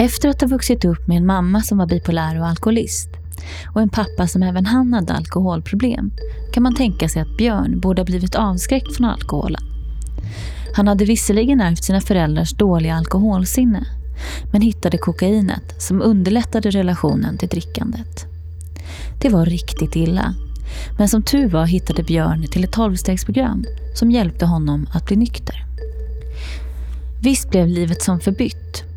Efter att ha vuxit upp med en mamma som var bipolär och alkoholist och en pappa som även han hade alkoholproblem kan man tänka sig att Björn borde ha blivit avskräckt från alkoholen. Han hade visserligen ärvt sina föräldrars dåliga alkoholsinne men hittade kokainet som underlättade relationen till drickandet. Det var riktigt illa. Men som tur var hittade Björn till ett tolvstegsprogram som hjälpte honom att bli nykter. Visst blev livet som förbytt.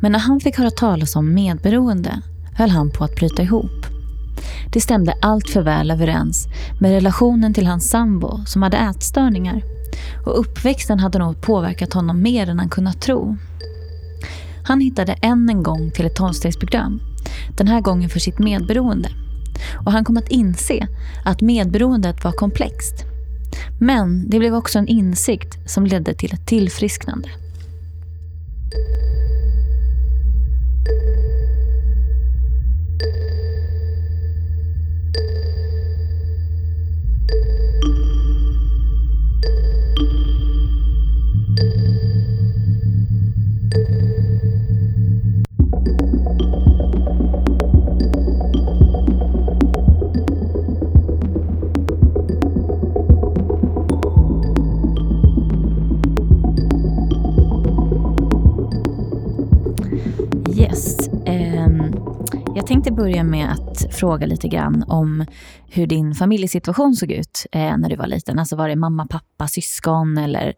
Men när han fick höra talas om medberoende höll han på att bryta ihop. Det stämde allt för väl överens med relationen till hans sambo som hade ätstörningar och uppväxten hade nog påverkat honom mer än han kunnat tro. Han hittade än en gång till ett tolvstegsprogram, den här gången för sitt medberoende. Och han kom att inse att medberoendet var komplext. Men det blev också en insikt som ledde till ett tillfrisknande. Jag tänkte börja med att fråga lite grann om hur din familjesituation såg ut eh, när du var liten. Alltså var det mamma, pappa, syskon eller?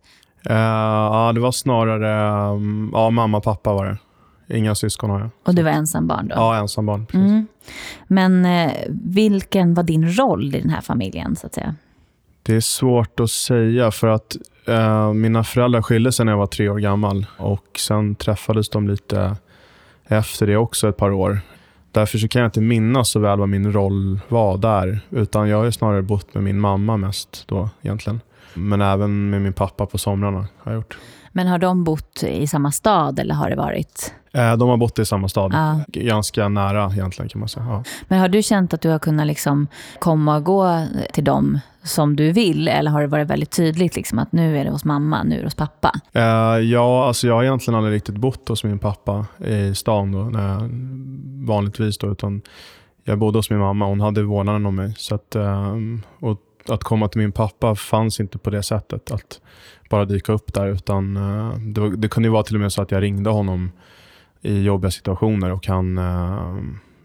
Eh, ja, det var snarare um, ja, mamma pappa var det. Inga syskon har jag. Och du var ensam barn då? Ja, ensam barn. precis. Mm. Men eh, vilken var din roll i den här familjen så att säga? Det är svårt att säga för att eh, mina föräldrar skilde sig när jag var tre år gammal och sen träffades de lite efter det också ett par år. Därför så kan jag inte minnas så väl vad min roll var där, utan jag har ju snarare bott med min mamma mest då egentligen. Men även med min pappa på somrarna har jag gjort. Men har de bott i samma stad eller har det varit? Eh, de har bott i samma stad, Ja. Ganska nära egentligen kan man säga. Ja. Men har du känt att du har kunnat liksom komma och gå till dem som du vill? Eller har det varit väldigt tydligt liksom att nu är det hos mamma, nu är det hos pappa? Eh, ja, alltså jag har egentligen aldrig riktigt bott hos min pappa i stan då, jag, vanligtvis. Då, utan jag bodde hos min mamma, hon hade vårdnaden om mig. Så att, eh, och att komma till min pappa fanns inte på det sättet, att bara dyka upp där. Utan eh, det, var, det kunde ju vara till och med så att jag ringde honom i jobbiga situationer och han eh,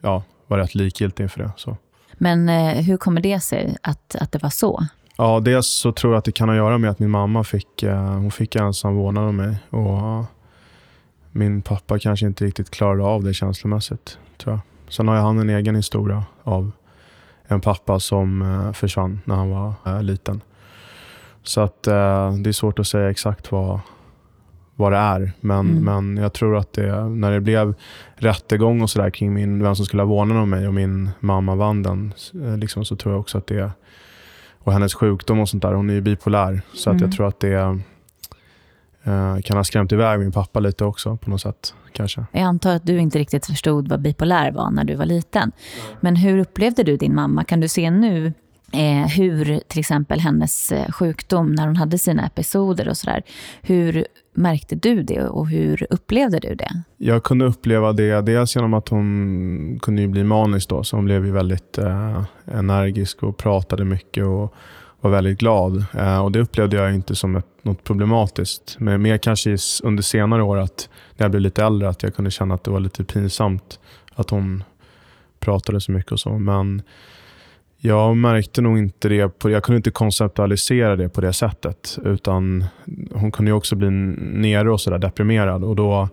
ja, var rätt likgiltig inför det. Så. Men eh, hur kommer det sig att, att det var så? Ja, dels så tror jag att det kan ha att göra med att min mamma fick, hon fick ensam vårdnad om mig. Och min pappa kanske inte riktigt klarade av det känslomässigt, tror jag. Sen har jag han en egen historia av en pappa som eh, försvann när han var eh, liten. Så att eh, det är svårt att säga exakt vad, vad det är. Men, Mm. men jag tror att det, när det blev rättegång och sådär kring min, vem som skulle ha vårdnaden om mig och min mamma vann den, liksom, så tror jag också att det och hennes sjukdom och sånt där. Hon är ju bipolär. Så att Mm. jag tror att det kan ha skrämt iväg min pappa lite också på något sätt. Kanske. Jag antar att du inte riktigt förstod vad bipolär var när du var liten. Men hur upplevde du din mamma? Kan du se nu eh, hur till exempel hennes eh, sjukdom, när hon hade sina episoder och sådär, hur märkte du det och hur upplevde du det? Jag kunde uppleva det dels genom att hon kunde bli manisk då. Så hon blev ju väldigt eh, energisk och pratade mycket och var väldigt glad. Eh, och det upplevde jag inte som ett, något problematiskt. Men mer kanske under senare år, att när jag blev lite äldre, att jag kunde känna att det var lite pinsamt att hon pratade så mycket och så. Men jag märkte nog inte det. På, jag kunde inte konceptualisera det på det sättet. Utan hon kunde ju också bli nere och sådär deprimerad. Och då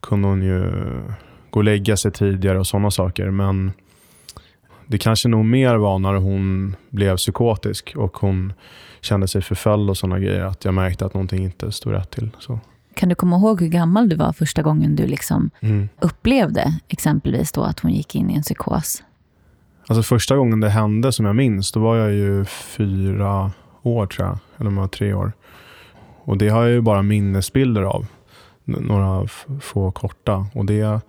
kunde hon ju gå och lägga sig tidigare och sådana saker. Men det kanske nog mer var när hon blev psykotisk och hon kände sig förföljd och sådana grejer. Att jag märkte att någonting inte stod rätt till. Så. Kan du komma ihåg hur gammal du var första gången du liksom Mm. upplevde exempelvis då att hon gick in i en psykos? Alltså första gången det hände som jag minns, då var jag ju fyra år tror jag. Eller om jag var tre år. Och det har jag ju bara minnesbilder av. Några få korta. Och, det,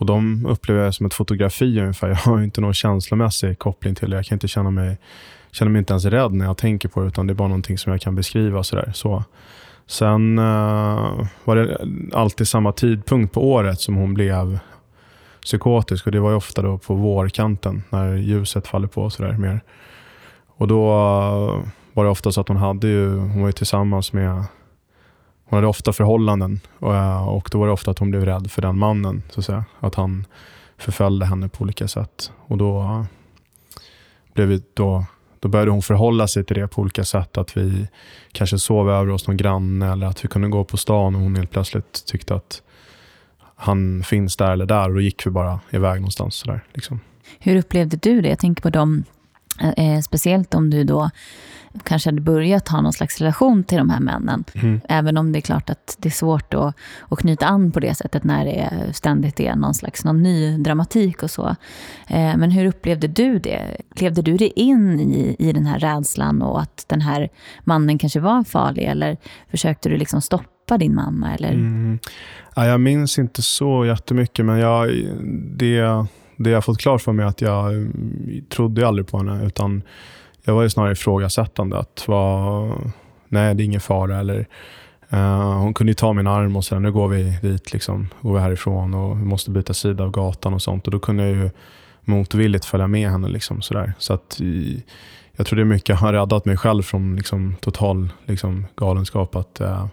och de upplever jag som ett fotografi ungefär. Jag har ju inte någon känslomässig koppling till det. Jag kan inte känna mig, känner mig inte ens rädd när jag tänker på det. Utan det är bara någonting som jag kan beskriva sådär. Så, Sen uh, var det alltid samma tidpunkt på året som hon blev psykotisk. Och Det var ofta då på vårkanten när ljuset faller på. sådär mer. Och Då uh, var det ofta så att hon hade ju, hon var ju tillsammans med hon hade ofta förhållanden och, eh, och då var det ofta att hon blev rädd för den mannen. Så att, säga. att han förföljde henne på olika sätt. Och då, eh, blev vi, då då började hon förhålla sig till det på olika sätt. Att vi kanske sov över hos någon granne eller att vi kunde gå på stan och hon helt plötsligt tyckte att han finns där eller där och då gick vi bara iväg någonstans. Sådär, liksom. Hur upplevde du det? Jag tänker på dem, eh, eh speciellt om du då kanske hade börjat ha någon slags relation till de här männen. Mm. Även om det är klart att det är svårt att, att knyta an på det sättet när det är, ständigt är någon slags någon ny dramatik och så. Eh, men hur upplevde du det? Levde du dig in i, i den här rädslan och att den här mannen kanske var farlig? Eller försökte du liksom stoppa din mamma? Eller? Mm. Ja, jag minns inte så jättemycket, men jag, det, det jag fått klart för mig är att jag trodde aldrig på henne. utan jag var ju snarare ifrågasättande. Att var, nej, det är ingen fara. Eller, uh, hon kunde ju ta min arm och säga nu går vi dit, liksom, går vi härifrån och vi måste byta sida av gatan och sånt. Och Då kunde jag ju motvilligt följa med henne. Liksom, sådär. Så att, jag tror det är mycket har räddat mig själv från liksom, total liksom, galenskap. Att, uh,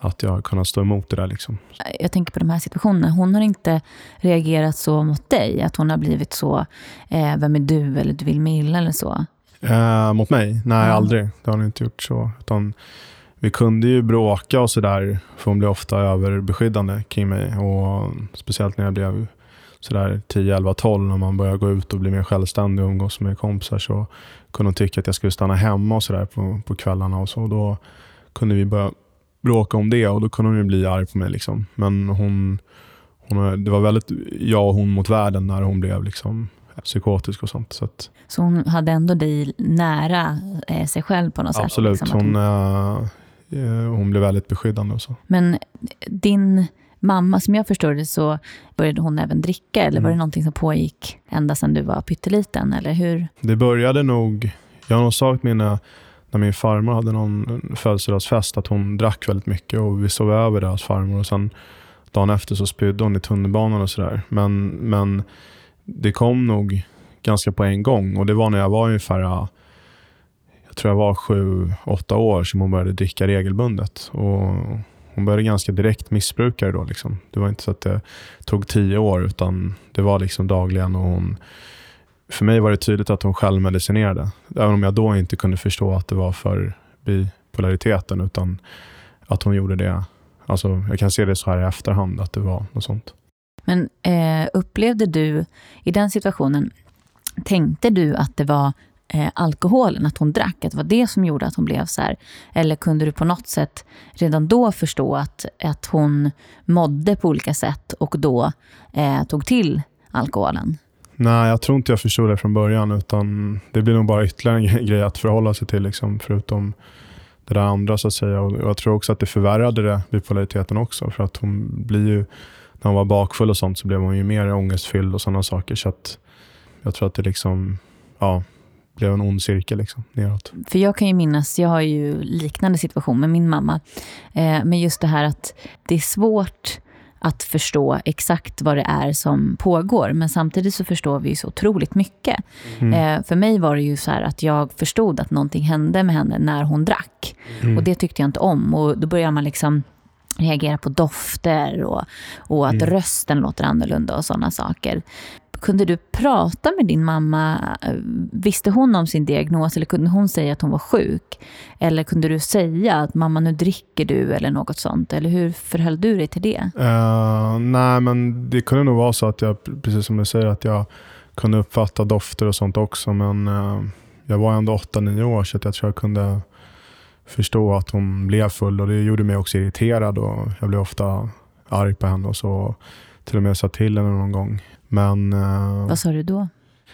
att jag har kunnat stå emot det där. Liksom. Jag tänker på de här situationerna. Hon har inte reagerat så mot dig? Att hon har blivit så, eh, vem är du? Eller du vill mig illa eller så? Eh, mot mig? Nej, mm. aldrig. Det har hon inte gjort så. Utan vi kunde ju bråka och sådär, för hon blev ofta överbeskyddande kring mig. Och speciellt när jag blev sådär 10, 11, 12, när man började gå ut och bli mer självständig och umgås med kompisar, så kunde hon tycka att jag skulle stanna hemma och sådär på, på kvällarna. och så. Då kunde vi börja bråka om det och då kunde hon ju bli arg på mig. Liksom. Men hon, hon, det var väldigt jag och hon mot världen när hon blev liksom psykotisk och sånt. Så, att, så hon hade ändå dig nära eh, sig själv på något sätt? Absolut. Hon, äh, hon blev väldigt beskyddande. Och så. Men din mamma, som jag förstår det, så började hon även dricka? Eller mm. var det någonting som pågick ända sedan du var pytteliten? Eller hur? Det började nog... Jag har nog sagt mina när min farmor hade någon födelsedagsfest att hon drack väldigt mycket och vi sov över deras farmor. Och sen dagen efter så spydde hon i tunnelbanan och sådär. Men, men det kom nog ganska på en gång och det var när jag var ungefär jag tror jag var sju, åtta år som hon började dricka regelbundet. Och hon började ganska direkt missbruka det då. Liksom. Det var inte så att det tog tio år utan det var liksom dagligen. Och hon, för mig var det tydligt att hon självmedicinerade. Även om jag då inte kunde förstå att det var för bipolariteten utan att hon gjorde det. Alltså, jag kan se det så här i efterhand att det var något sånt. Men eh, upplevde du i den situationen, tänkte du att det var eh, alkoholen, att hon drack, att det var det som gjorde att hon blev så här? Eller kunde du på något sätt redan då förstå att, att hon mådde på olika sätt och då eh, tog till alkoholen? Nej, jag tror inte jag förstod det från början. utan Det blir nog bara ytterligare en grej att förhålla sig till, liksom, förutom det där andra. så att säga. Och jag tror också att det förvärrade det, bipolariteten också. För att hon blir ju när hon var bakfull och sånt så blev hon ju mer ångestfylld och sådana saker. Så att jag tror att det liksom, ja, blev en ond cirkel liksom, neråt. För jag kan ju minnas, jag har ju liknande situation med min mamma. Eh, men just det här att det är svårt att förstå exakt vad det är som pågår. Men samtidigt så förstår vi ju så otroligt mycket. Mm. Eh, för mig var det ju så att jag förstod att någonting hände med henne när hon drack. Mm. Och det tyckte jag inte om. Och då börjar man liksom reagera på dofter och, och att mm. rösten låter annorlunda och sådana saker. Kunde du prata med din mamma? Visste hon om sin diagnos eller kunde hon säga att hon var sjuk? Eller kunde du säga att mamma nu dricker du eller något sånt? Eller hur förhöll du dig till det? Uh, nej, men det kunde nog vara så att jag, precis som du säger, att jag kunde uppfatta dofter och sånt också. Men uh, jag var ändå 8-9 år så jag tror jag kunde förstå att hon blev full och det gjorde mig också irriterad och jag blev ofta arg på henne och så. Till och med sa till henne någon gång. Men, eh, Vad sa du då?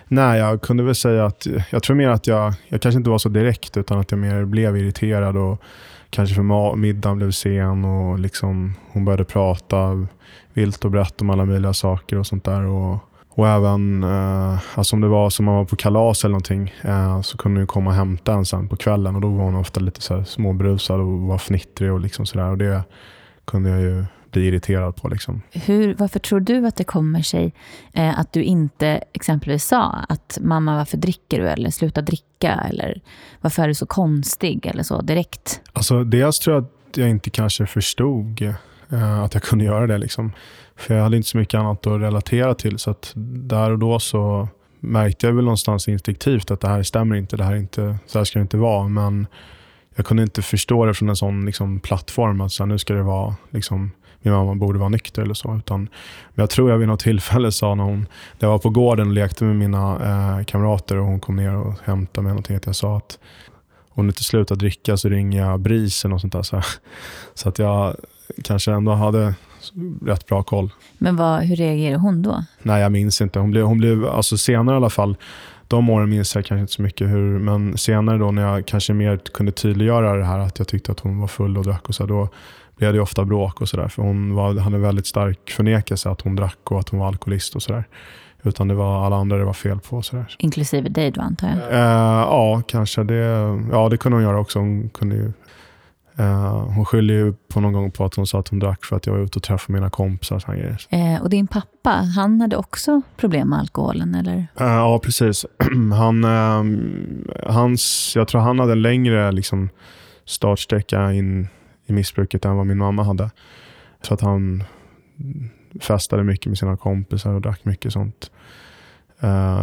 Nej, jag kunde väl säga att jag tror mer att jag, jag kanske inte var så direkt utan att jag mer blev irriterad och kanske för middagen blev sen och liksom hon började prata vilt och brett om alla möjliga saker och sånt där. Och, Och även eh, alltså om det var som man var på kalas eller någonting eh, så kunde hon komma och hämta en sen på kvällen och då var hon ofta lite så här småbrusad och var fnittrig och liksom sådär. Och det kunde jag ju bli irriterad på. Liksom. Hur, varför tror du att det kommer sig eh, att du inte exempelvis sa att mamma varför dricker du eller sluta dricka eller varför är du så konstig eller så direkt? Alltså dels tror jag att jag inte kanske förstod eh, att jag kunde göra det. Liksom. För jag hade inte så mycket annat att relatera till. Så att där och då så märkte jag väl någonstans instinktivt att det här stämmer inte. Det här inte, så här ska det inte vara. Men jag kunde inte förstå det från en sån liksom, plattform. Att så här, nu ska det vara liksom, min mamma borde vara nykter eller så. Utan, men jag tror jag vid något tillfälle sa när, hon, när jag var på gården och lekte med mina eh, kamrater och hon kom ner och hämtade mig någonting. Att jag sa att om du inte slutar dricka så ringer jag BRIS eller något sånt där. Så, så att jag kanske ändå hade rätt bra koll. Men vad, hur reagerade hon då? Nej, jag minns inte. Hon blev, hon blev alltså senare i alla fall, de åren minns jag kanske inte så mycket hur, men senare då när jag kanske mer kunde tydliggöra det här att jag tyckte att hon var full och drack och så, då blev det ofta bråk och sådär. För hon var, hade väldigt stark förnekelse att hon drack och att hon var alkoholist och sådär. Utan det var alla andra det var fel på. Sådär. Inklusive dig då antar jag? Uh, ja, kanske. Det, ja, det kunde hon göra också. Hon kunde ju Uh, hon skyller ju på någon gång på att hon sa att hon drack för att jag var ute och träffade mina kompisar. Och, uh, och din pappa, han hade också problem med alkoholen eller? Uh, ja, precis. han, ehm, hans, jag tror han hade en längre liksom, startsträcka in i missbruket än vad min mamma hade. Så att han festade mycket med sina kompisar och drack mycket sånt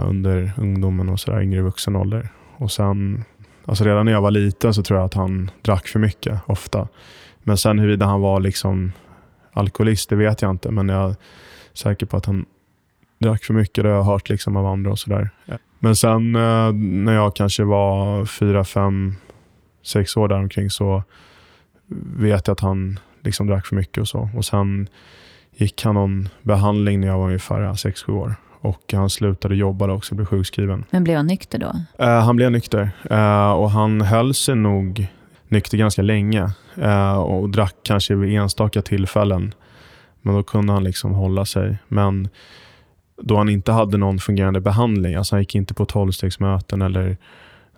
under ungdomen och sådär, yngre vuxen ålder. Och sen Alltså redan när jag var liten så tror jag att han drack för mycket, ofta. Men sen huruvida han var liksom alkoholist, det vet jag inte. Men jag är säker på att han drack för mycket. Det har jag hört liksom av andra och sådär. Men sen eh, när jag kanske var fyra, fem, sex år däromkring så vet jag att han liksom drack för mycket och så. Och sen gick han någon behandling när jag var ungefär sex, sju år. Och han slutade jobba också och blev sjukskriven. Men blev han nykter då? Uh, han blev nykter. Uh, och han höll sig nog nykter ganska länge. Uh, och drack kanske vid enstaka tillfällen. Men då kunde han liksom hålla sig. Men då han inte hade någon fungerande behandling, alltså han gick inte på tolvstegsmöten eller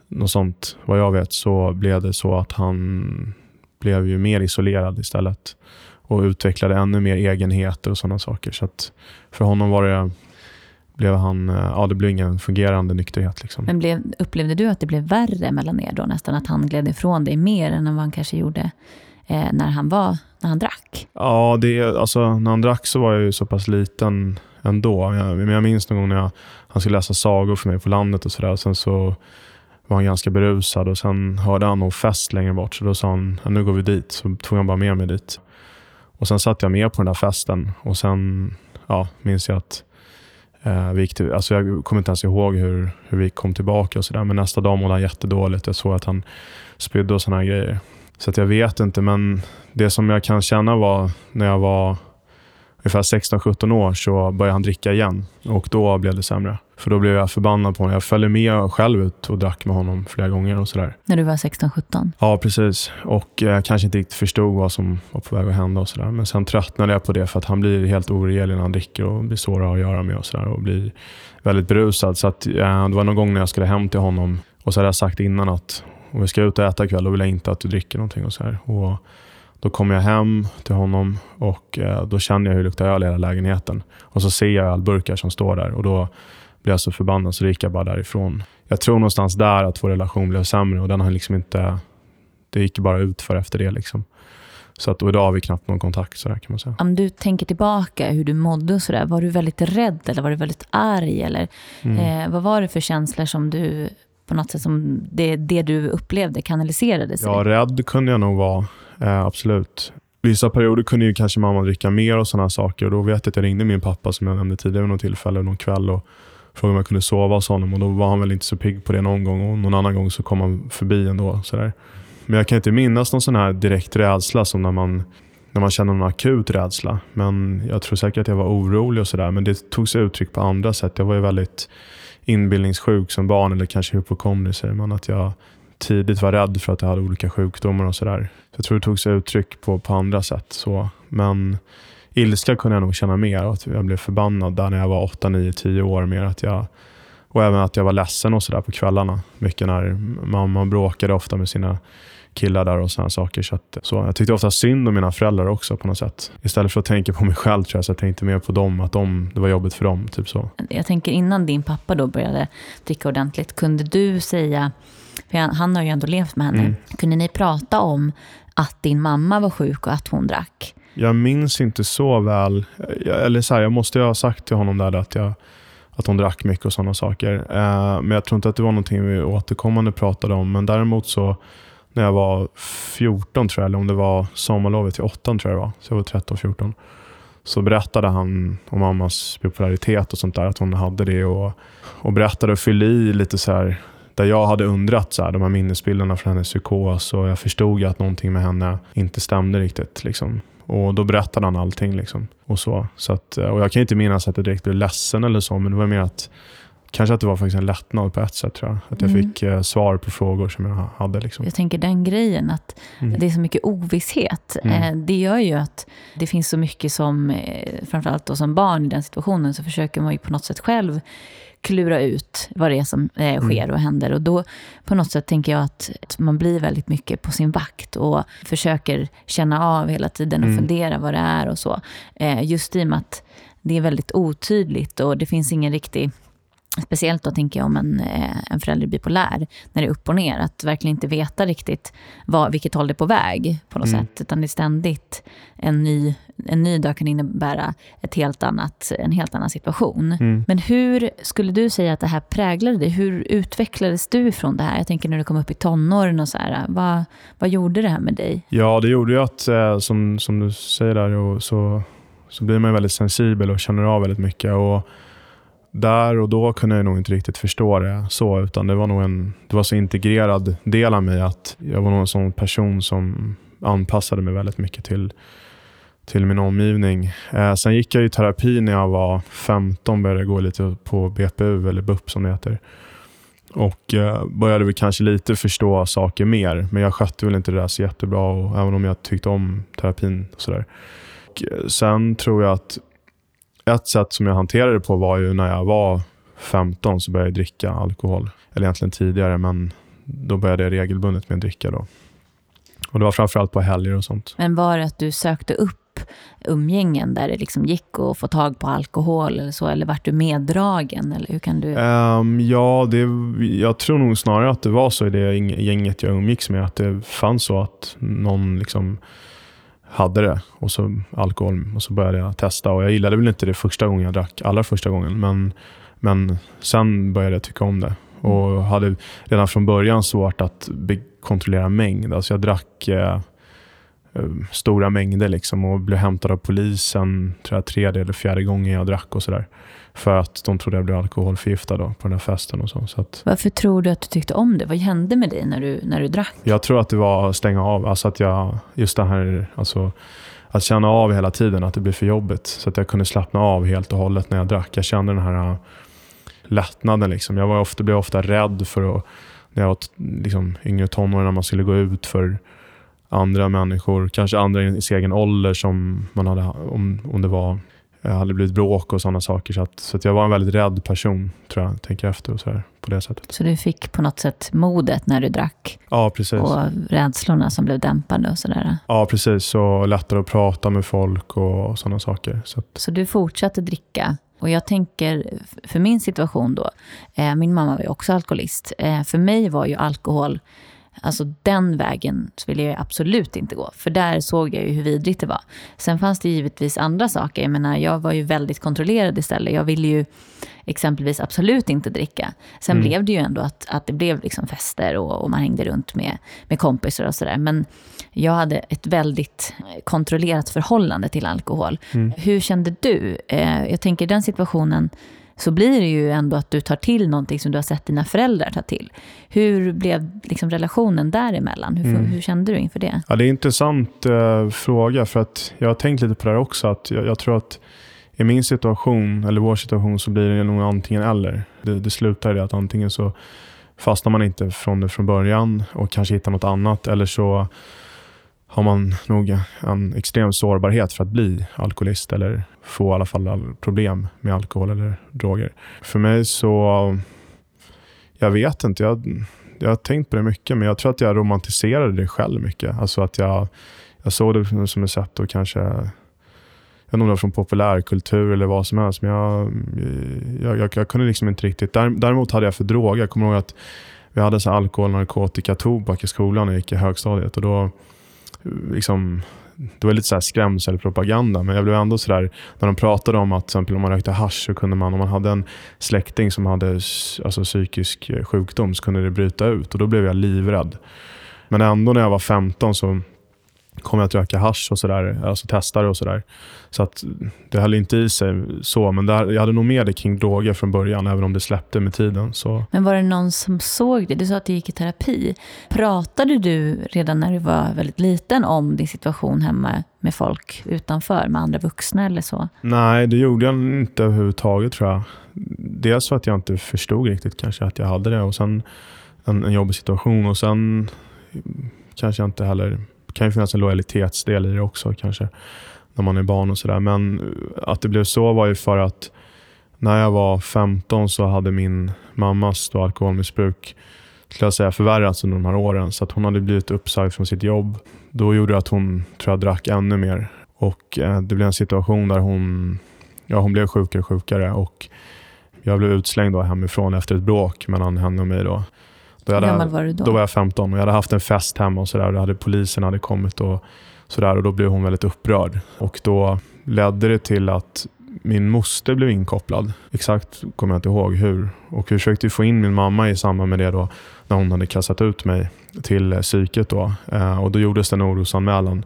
något sånt, vad jag vet, så blev det så att han blev ju mer isolerad istället och utvecklade ännu mer egenheter och sådana saker. Så att för honom var det blev han, eh, ja, det blev ingen fungerande nykterhet. Liksom. Men blev, upplevde du att det blev värre mellan er då? Nästan att han gled ifrån dig mer än vad han kanske gjorde eh, när, han var, när han drack? Ja, det, alltså, när han drack så var jag ju så pass liten ändå. Jag, men jag minns någon gång när jag, han skulle läsa sagor för mig på landet och sådär. Sen så var han ganska berusad och sen hörde han någon fest längre bort. Så då sa han, nu går vi dit. Så tog han bara med mig dit. Och sen satt jag med på den där festen och sen ja, minns jag att Eh, vi gick till, alltså jag kommer inte ens ihåg hur, hur vi kom tillbaka och sådär. Men nästa dag mådde han jättedåligt. Jag såg att han spydde och sådana grejer. Så att jag vet inte, men det som jag kan känna var när jag var ungefär 16-17 år så började han dricka igen. Och då blev det sämre. För då blev jag förbannad på honom. Jag följde med själv ut och drack med honom flera gånger. och sådär. När du var 16-17? Ja, precis. Och jag eh, kanske inte riktigt förstod vad som var på väg att hända. och sådär. Men sen tröttnade jag på det för att han blir helt oregelig när han dricker och blir svår att ha att göra med och, sådär, och blir väldigt berusad. Så att, ja, det var någon gång när jag skulle hem till honom och så hade jag sagt innan att om vi ska ut och äta ikväll, då vill jag inte att du dricker någonting. Och så här. Och då kommer jag hem till honom och eh, då känner jag hur det luktar öl i hela lägenheten. Och så ser jag ölburkar som står där och då blir jag så förbannad så gick jag bara därifrån. Jag tror någonstans där att vår relation blev sämre och den har liksom inte... Det gick bara ut för efter det. Liksom. Så att, och idag har vi knappt någon kontakt. Så kan man säga. Om du tänker tillbaka hur du mådde, och så där, var du väldigt rädd eller var du väldigt arg? Eller, mm. eh, vad var det för känslor som du på något sätt som det, det du upplevde kanaliserades? Ja, rädd kunde jag nog vara. Eh, absolut. Vissa perioder kunde ju kanske mamma dricka mer och sådana saker. Och då vet jag att jag ringde min pappa som jag nämnde tidigare vid något tillfälle, någon kväll och frågade om jag kunde sova hos honom. Och då var han väl inte så pigg på det någon gång och någon annan gång så kom han förbi ändå. Sådär. Men jag kan inte minnas någon sån här direkt rädsla som när man, när man känner någon akut rädsla. Men jag tror säkert att jag var orolig och sådär. Men det tog sig uttryck på andra sätt. Jag var ju väldigt inbildningssjuk som barn, eller kanske hypokondri säger man. Att jag tidigt var rädd för att jag hade olika sjukdomar och sådär. Jag tror det tog sig uttryck på, på andra sätt. Så. Men ilska kunde jag nog känna mer. Att jag blev förbannad där när jag var 8, 9, 10 år. Mer att jag, och även att jag var ledsen och sådär på kvällarna. Mycket när mamma bråkade ofta med sina killar där och sådana saker. Så, att, så jag tyckte ofta synd om mina föräldrar också på något sätt. Istället för att tänka på mig själv tror jag, så jag tänkte mer på dem, att de, det var jobbigt för dem. Typ så. Jag tänker innan din pappa då började dricka ordentligt, kunde du säga, för han har ju ändå levt med henne, mm. kunde ni prata om att din mamma var sjuk och att hon drack? Jag minns inte så väl. Eller så här, jag måste ju ha sagt till honom där att, jag, att hon drack mycket och sådana saker. Eh, men jag tror inte att det var någonting vi återkommande pratade om. Men däremot så när jag var 14 tror jag, eller om det var sommarlovet i åttan tror jag det var. Så jag var 13-14. Så berättade han om mammas bipolaritet och sånt där, att hon hade det. Och, och berättade och fyllde i lite så här, där jag hade undrat så här, de här minnesbilderna från hennes psykos. Och jag förstod att någonting med henne inte stämde riktigt. Liksom. Och då berättade han allting. Liksom. Och så. så att, och jag kan inte minnas att jag direkt blev ledsen eller så, men det var mer att Kanske att det var faktiskt en lättnad på ett sätt tror jag. Att jag mm. fick eh, svar på frågor som jag hade. Liksom. Jag tänker den grejen att mm. det är så mycket ovisshet. Mm. Eh, det gör ju att det finns så mycket som, eh, framförallt då som barn i den situationen, så försöker man ju på något sätt själv klura ut vad det är som eh, mm. sker och händer. Och då på något sätt tänker jag att man blir väldigt mycket på sin vakt och försöker känna av hela tiden och mm. fundera vad det är och så. Eh, just i och med att det är väldigt otydligt och det finns ingen riktig Speciellt då tänker jag om en, eh, en förälder är bipolär, när det är upp och ner. Att verkligen inte veta riktigt vad, vilket håll det är på väg på något mm. sätt. Utan det är ständigt en ny, en ny dag kan innebära ett helt annat, en helt annan situation. Mm. Men hur skulle du säga att det här präglade dig? Hur utvecklades du från det här? Jag tänker när du kom upp i tonåren och så här. Vad, vad gjorde det här med dig? Ja, det gjorde ju att, eh, som, som du säger där, så, så blir man väldigt sensibel och känner av väldigt mycket. Och där och då kunde jag nog inte riktigt förstå det så, utan det var nog en det var så integrerad del av mig att jag var nog en sån person som anpassade mig väldigt mycket till, till min omgivning. Eh, sen gick jag i terapi när jag var 15, började gå lite på BPU, eller BUP som det heter. Och eh, började väl kanske lite förstå saker mer, men jag skötte väl inte det där så jättebra, och, även om jag tyckte om terapin. Och sådär. Och, eh, sen tror jag att ett sätt som jag hanterade det på var ju när jag var 15 så började jag dricka alkohol. Eller egentligen tidigare, men då började jag regelbundet med att dricka. Då. Och Det var framförallt på helger och sånt. Men var det att du sökte upp umgängen där det liksom gick att få tag på alkohol eller så? Eller vart du meddragen? Eller hur kan du... Um, ja, det, jag tror nog snarare att det var så i det gänget jag umgicks med. Att det fanns så att någon liksom hade det och så alkohol och så började jag testa. Och Jag gillade väl inte det första gången jag drack, allra första gången. Men, men sen började jag tycka om det. Och hade redan från början svårt att kontrollera mängd. Alltså jag drack eh, eh, stora mängder liksom och blev hämtad av polisen tror jag, tredje eller fjärde gången jag drack. och sådär. För att de trodde jag blev alkoholförgiftad då, på den här festen. och så. så att, Varför tror du att du tyckte om det? Vad hände med dig när du, när du drack? Jag tror att det var att stänga av. Alltså att jag, just det här, alltså, att känna av hela tiden, att det blir för jobbigt. Så att jag kunde slappna av helt och hållet när jag drack. Jag kände den här äh, lättnaden. Liksom. Jag var ofta, blev ofta rädd för att, när jag var liksom, yngre tonåring, när man skulle gå ut för andra människor, kanske andra i sin egen ålder som man hade, om, om det var jag hade blivit bråk och sådana saker. Så, att, så att jag var en väldigt rädd person, tror jag, tänker efter och så här, på det sättet. Så du fick på något sätt modet när du drack? Ja, precis. Och rädslorna som blev dämpade och sådär? Ja, precis. Och lättare att prata med folk och sådana saker. Så, att... så du fortsatte dricka? Och jag tänker, för min situation då, eh, min mamma var ju också alkoholist. Eh, för mig var ju alkohol Alltså den vägen ville jag absolut inte gå. För där såg jag ju hur vidrigt det var. Sen fanns det givetvis andra saker. Jag menar, jag var ju väldigt kontrollerad istället. Jag ville ju exempelvis absolut inte dricka. Sen mm. blev det ju ändå att, att det blev liksom fester och, och man hängde runt med, med kompisar och sådär. Men jag hade ett väldigt kontrollerat förhållande till alkohol. Mm. Hur kände du? Eh, jag tänker den situationen så blir det ju ändå att du tar till någonting som du har sett dina föräldrar ta till. Hur blev liksom relationen däremellan? Hur, mm. hur kände du inför det? Ja, det är en intressant uh, fråga, för att jag har tänkt lite på det här också. Att jag, jag, tror att i min situation, eller vår situation, så blir det nog antingen eller. Det, det slutar i att antingen så fastnar man inte från det från början och kanske hittar något annat, eller så har man nog en extrem sårbarhet för att bli alkoholist eller få i alla fall problem med alkohol eller droger. För mig så, jag vet inte. Jag, jag har tänkt på det mycket, men jag tror att jag romantiserade det själv mycket. Alltså att jag, jag såg det som ett sätt att kanske jag vet inte om det var från populärkultur eller vad som helst, men jag, jag, jag, jag kunde liksom inte riktigt. Däremot hade jag för droger. Jag kommer ihåg att vi hade så alkohol, narkotika, tobak i skolan när jag gick i högstadiet. Och då, liksom, det var lite så här skrämselpropaganda, men jag blev ändå sådär, när de pratade om att till exempel om man rökte hash så kunde man, om man hade en släkting som hade alltså, psykisk eh, sjukdom så kunde det bryta ut och då blev jag livrädd. Men ändå när jag var 15 så kom jag att röka hash och sådär, alltså testade och sådär. Så att det höll inte i sig så, men där, jag hade nog med det kring droger från början, även om det släppte med tiden. Så. Men var det någon som såg det? Du sa att du gick i terapi. Pratade du redan när du var väldigt liten om din situation hemma med folk utanför, med andra vuxna eller så? Nej, det gjorde jag inte överhuvudtaget tror jag. Dels för att jag inte förstod riktigt kanske att jag hade det och sen en, en jobbig situation och sen kanske jag inte heller kan ju finnas en lojalitetsdel i det också kanske, när man är barn och sådär. Men eh, att det blev så var ju för att när jag var 15 så hade min mammas då alkoholmissbruk skulle jag säga, förvärrats under de här åren. Så att hon hade blivit uppsagd från sitt jobb. Då gjorde det att hon tror jag, drack ännu mer. Och eh, Det blev en situation där hon, ja, hon blev sjukare och sjukare. Och jag blev utslängd då hemifrån efter ett bråk mellan henne och mig. Då. Hur gammal var du då? Då var jag 15 och jag hade haft en fest hemma och sådär. Hade, polisen hade kommit och sådär och då blev hon väldigt upprörd. Och då ledde det till att min moster blev inkopplad. Exakt kommer jag inte ihåg hur. Och vi försökte få in min mamma i samband med det då, när hon hade kastat ut mig till psyket. Då. Eh, och då gjordes en orosanmälan.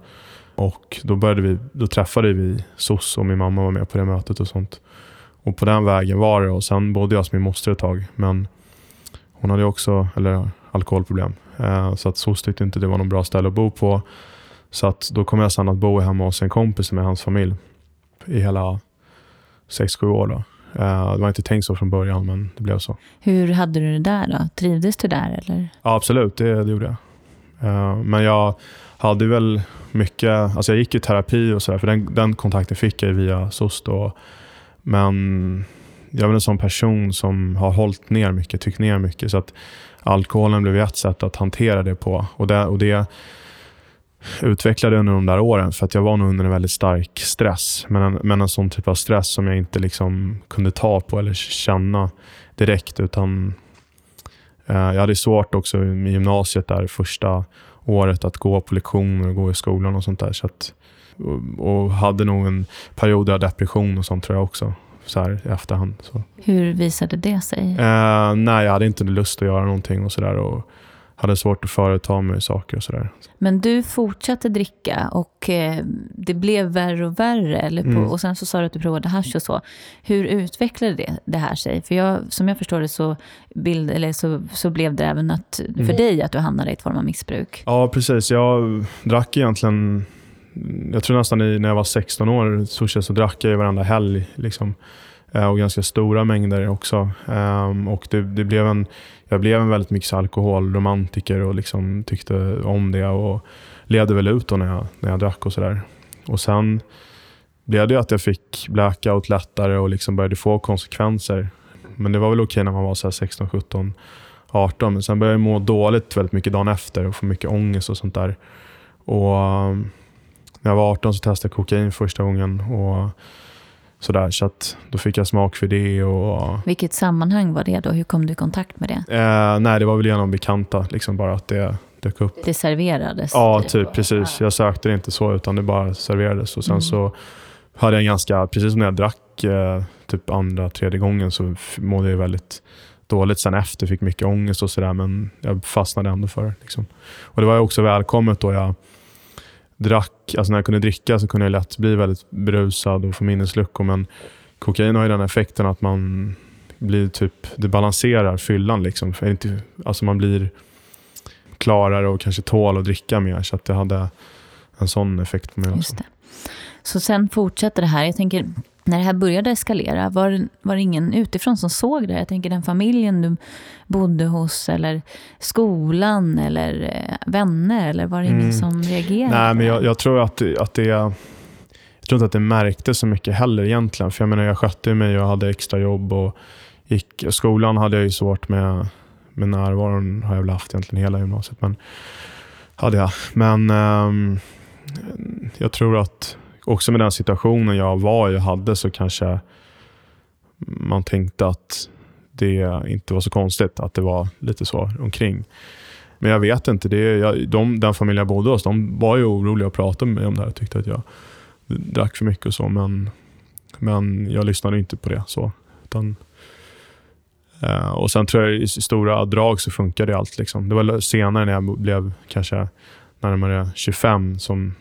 Och då, började vi, då träffade vi SOS och min mamma var med på det mötet och sånt. Och på den vägen var det. Och Sen bodde jag hos min moster ett tag. Men hon hade också eller, alkoholproblem. Eh, så att SOS tyckte inte det var något bra ställe att bo på. Så att då kom jag sen att bo hemma hos en kompis med hans familj i hela 6-7 år. Då. Eh, det var inte tänkt så från början, men det blev så. Hur hade du det där då? Trivdes du där? Eller? Ja, absolut. Det, det gjorde jag. Eh, men jag hade väl mycket... Alltså jag gick i terapi och sådär, för den, den kontakten fick jag via SOS. Då. Men jag är en sån person som har hållit ner mycket, tyckt ner mycket. Så att alkoholen blev ett sätt att hantera det på. Och det, och det utvecklade under de där åren för att jag var nog under en väldigt stark stress. Men en, men en sån typ av stress som jag inte liksom kunde ta på eller känna direkt. utan eh, Jag hade svårt också i gymnasiet där första året att gå på lektioner och gå i skolan och sånt där. Så att, och, och hade nog en period av depression och sånt tror jag också så här i efterhand. Så. Hur visade det sig? Eh, nej, jag hade inte lust att göra någonting och sådär. Och hade svårt att företa mig saker och sådär. Men du fortsatte dricka och eh, det blev värre och värre. Eller på, mm. Och sen så sa du att du provade hash och så. Hur utvecklade det, det här sig? För jag, som jag förstår det så, bild, eller så, så blev det även att, för mm. dig att du hamnade i ett form av missbruk. Ja, precis. Jag drack egentligen jag tror nästan i, när jag var 16 år så, så drack jag varenda helg. Liksom. Eh, och ganska stora mängder också. Um, och det, det, blev en, jag blev en väldigt mycket alkoholromantiker och liksom tyckte om det. Och levde väl ut då när jag, när jag drack och sådär. Och sen blev det att jag fick blackout lättare och liksom började få konsekvenser. Men det var väl okej när man var så 16, 17, 18. Men sen började jag må dåligt väldigt mycket dagen efter och få mycket ångest och sånt där. Och um, när jag var 18 så testade jag kokain första gången. Och sådär, så att då fick jag smak för det. Och, Vilket sammanhang var det då? Hur kom du i kontakt med det? Eh, nej, det var väl genom bekanta. Liksom bara att det dök upp. Det serverades? Ja, typ, typ precis. Jag sökte det inte så, utan det bara serverades. Och sen mm. så hade jag en ganska, precis som när jag drack eh, typ andra, tredje gången så mådde jag väldigt dåligt sen efter. Fick mycket ångest och sådär, men jag fastnade ändå för det. Liksom. Och det var också välkommet då jag drack, alltså när jag kunde dricka så kunde jag lätt bli väldigt berusad och få minnesluckor. Men kokain har ju den effekten att man blir typ, det balanserar fyllan. Liksom. Alltså man blir klarare och kanske tål att dricka mer. Så att det hade en sån effekt på mig också. Så sen fortsätter det här. Jag tänker, när det här började eskalera, var, var det ingen utifrån som såg det? Jag tänker den familjen du bodde hos, eller skolan, eller eh, vänner, eller var det ingen mm. som reagerade? Nej, men jag, jag, tror att, att det... Jag tror inte att det märktes så mycket heller egentligen. För jag menar, jag skötte mig och hade extra jobb och gick... Skolan hade jag ju svårt med, med närvaron, har jag väl haft egentligen hela gymnasiet. Men, hade jag. Men um, jag tror att också med den situationen jag var i och hade så kanske man tänkte att det inte var så konstigt att det var lite så omkring. Men jag vet inte. Det, jag, de, den familj jag bodde hos de var ju oroliga att prata med mig om det här. tyckte att jag drack för mycket och så. Men, men jag lyssnade inte på det. så. Utan, eh, och Sen tror jag i stora drag så funkade allt. Liksom. Det var senare när jag blev kanske närmare 25 som